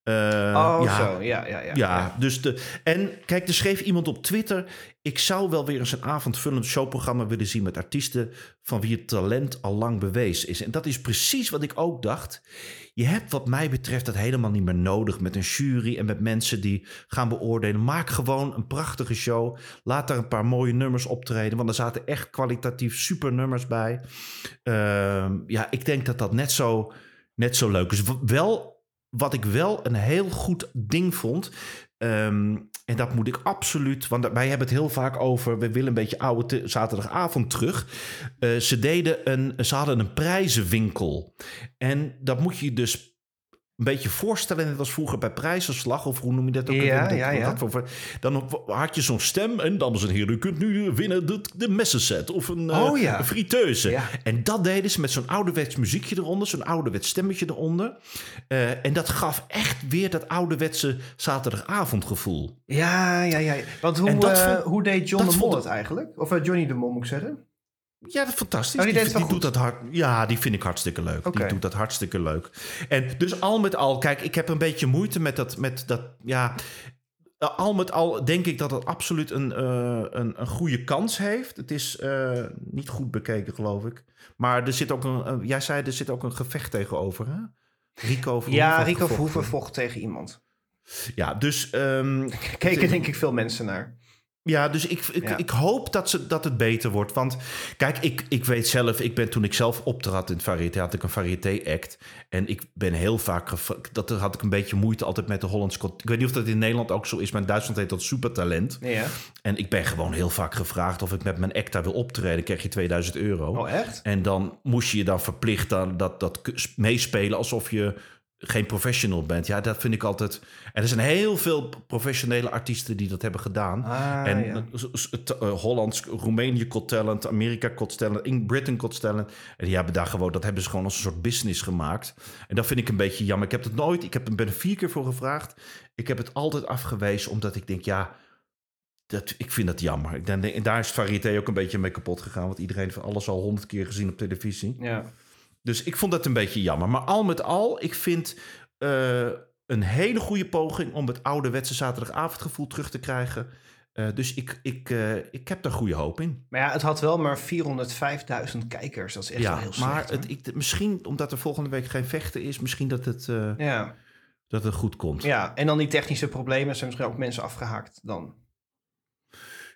Eh, Oh, ja, zo. Ja, ja, ja. ja, dus de. En kijk, er schreef iemand op Twitter. Ik zou wel weer eens een avondvullend showprogramma willen zien met artiesten van wie het talent al lang bewezen is. En dat is precies wat ik ook dacht. Je hebt, wat mij betreft, dat helemaal niet meer nodig met een jury en met mensen die gaan beoordelen. Maak gewoon een prachtige show. Laat daar een paar mooie nummers optreden, want er zaten echt kwalitatief super nummers bij. Ehm, ja, ik denk dat dat net zo, net zo leuk is. Wel, wat ik wel een heel goed ding vond. ehm, en dat moet ik absoluut, want wij hebben het heel vaak over. We willen een beetje oude te- zaterdagavond terug. Eh, ze, deden een, ze hadden een prijzenwinkel. En dat moet je dus een beetje voorstellen. Net als vroeger bij prijzenslag, of hoe noem je dat ook? Ja, ja, ja. voor- Dan had je zo'n stem. En dames en heren, u kunt nu winnen de, de messenset of een, eh, Oh ja. een friteuse. Ja. En dat deden ze met zo'n ouderwets muziekje eronder, zo'n ouderwets stemmetje eronder. Eh, en dat gaf echt weer dat ouderwetse zaterdagavondgevoel. Ja, ja, ja. Want hoe, eh, vond- hoe deed John de Mol het eigenlijk? Of Johnny de Mol, moet ik zeggen? Ja, dat is fantastisch. Oh, die doet dat hard. Ja, die vind ik hartstikke leuk. Die doet dat hartstikke leuk. En dus al met al, kijk, ik heb een beetje moeite met dat, met dat, ja. Al met al denk ik dat het absoluut een, eh, een, een goede kans heeft. Het is eh, niet goed bekeken, geloof ik. Maar er zit ook een, jij zei er zit ook een gevecht tegenover, hè? Rico Verhoeven Ja, Rico. Verhoeven vocht tegen iemand. Ja, dus ehm, Keken denk ik veel mensen naar. Ja, dus ik, ik, Ja. ik hoop dat, ze, dat het beter wordt. Want kijk, ik, ik weet zelf, ik ben toen ik zelf optrad in het variété, had ik een variété-act. En ik ben heel vaak, dat had ik een beetje moeite altijd met de Hollands. Ik weet niet of dat in Nederland ook zo is, maar in Duitsland heet dat supertalent. Ja. En ik ben gewoon heel vaak gevraagd of ik met mijn act daar wil optreden. krijg je 2000 euro. Oh, echt? En dan moest je je dan verplicht dat, dat meespelen alsof je geen professional bent. Ja, dat vind ik altijd. En er zijn heel veel professionele artiesten die dat hebben gedaan. Ah, en ja. eh, Hollands, Roemenië Got Talent, Amerika Got Talent, in Britain Got Talent. En die hebben daar gewoon, dat hebben ze gewoon als een soort business gemaakt. En dat vind ik een beetje jammer. Ik heb het nooit, ik heb, ben er vier keer voor gevraagd. Ik heb het altijd afgewezen, omdat ik denk, ja, dat, ik vind dat jammer. Ik denk, en daar is variété ook een beetje mee kapot gegaan. Want iedereen heeft alles al honderd keer gezien op televisie. Ja. Dus ik vond dat een beetje jammer. Maar al met al, ik vind eh, een hele goede poging om het ouderwetse zaterdagavondgevoel terug te krijgen. Eh, dus ik, ik, eh, ik heb daar goede hoop in. Maar ja, het had wel maar 405.000 kijkers. Dat is echt wel heel slecht. maar het, ik, misschien omdat er volgende week geen vechten is, misschien dat het, ja. dat het goed komt. ja, en dan die technische problemen zijn misschien ook mensen afgehaakt dan.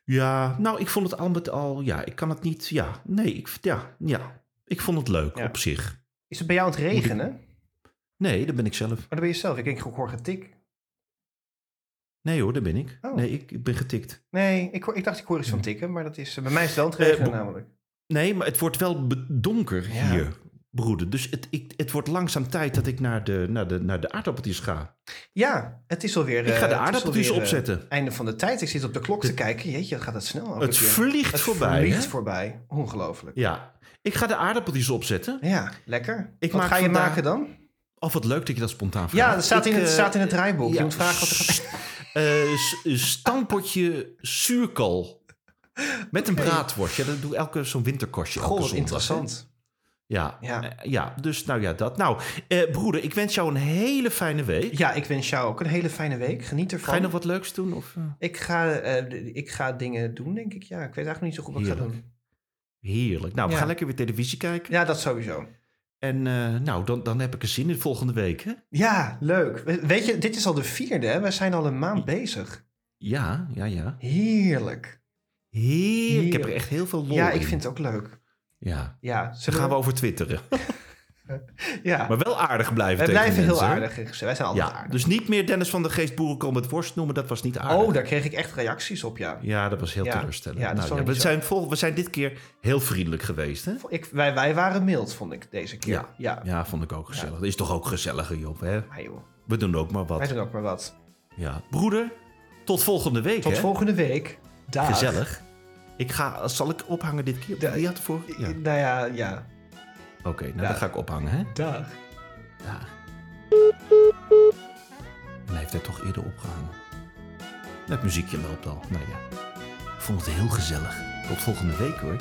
Ja, nou, ik vond het al met al, ja, ik kan het niet, ja, nee, ik, ja, ja, ik vond het leuk Ja. op zich. Is het bij jou aan het regenen? Maar Nee, dat ben ik zelf. dat ben je zelf. Ik denk, ik hoor getik. Nee hoor, daar ben ik. Oh. Nee, ik, ik ben getikt. Nee, ik, ik dacht ik hoor iets van tikken, maar dat is, bij mij is het wel aan het regenen Eh, bo- namelijk. Nee, maar het wordt wel donker Ja. hier, broeder. Dus het, ik, het wordt langzaam tijd dat ik naar de, naar de, naar de aardappeltjes ga. Ja, het is alweer... Ik ga eh, de het is aardappeltjes alweer, eh, opzetten. Einde van de tijd. Ik zit op de klok te kijken. Jeetje, gaat het snel. Het keer. vliegt Het voorbij, vliegt hè? voorbij. Ongelooflijk. Ja, ik ga de aardappeltjes opzetten. Ja, lekker. Ik wat maak ga je vandaag- maken dan? Of wat leuk dat je dat spontaan vraagt. Ja, dat staat, Ik, in het, eh, staat in het draaiboek. ja. Je moet vragen wat er gaat... eh, s- stampotje zuurkool. Met een braadworst. Ja, dat doe ik elke zo'n winterkostje. Goh, zondag, interessant. Ja, Ja. ja. ja, dus nou ja, dat. Nou, eh, broeder, ik wens jou een hele fijne week. Ja, ik wens jou ook een hele fijne week. Geniet ervan. Ga je nog wat leuks doen? Of, eh? ik, ga, eh, ik ga dingen doen, denk ik. Ja, ik weet eigenlijk niet zo goed wat ik ga doen. Heerlijk. Nou, we Ja. gaan lekker weer televisie kijken. Ja, dat sowieso. En eh, nou, dan, dan heb ik er zin in volgende week, hè? Ja, leuk. We- Weet je, dit is al de vierde. Hè? We zijn al een maand bezig. Ja, ja, ja. Heerlijk. Heer, ik heb er echt heel veel lol Ja, in. ik vind het ook leuk. Ja, Ja, dan gaan we over twitteren. Ja, Maar wel aardig blijven wij blijven heel mensen, hè? aardig. Wij zijn altijd Ja, aardig. dus niet meer Dennis van der Geest boerenkool met worst noemen. Dat was niet aardig. Oh, daar kreeg ik echt reacties op, ja. Ja, dat was heel Ja. teleurstellend. Ja, nou, we, zijn vol, we zijn dit keer heel vriendelijk geweest, hè? Ik, wij, wij waren mild, vond ik, deze keer. Ja. Ja. Vond ik ook gezellig. Dat is toch ook gezelliger, Job, hè? Joh. We doen ook maar wat. Wij doen ook maar wat. Ja. Broeder, tot volgende week, Tot hè? volgende week. Dag. Gezellig. Ik ga, zal ik ophangen dit keer? Wie had ervoor? Ja. Nou ja, ja. Oké, nou dan ga ik ophangen, hè? Dag. Ja. En hij heeft hij toch eerder opgehangen. Het muziekje loopt al. Nou ja. Ik vond het heel gezellig. Tot volgende week hoor.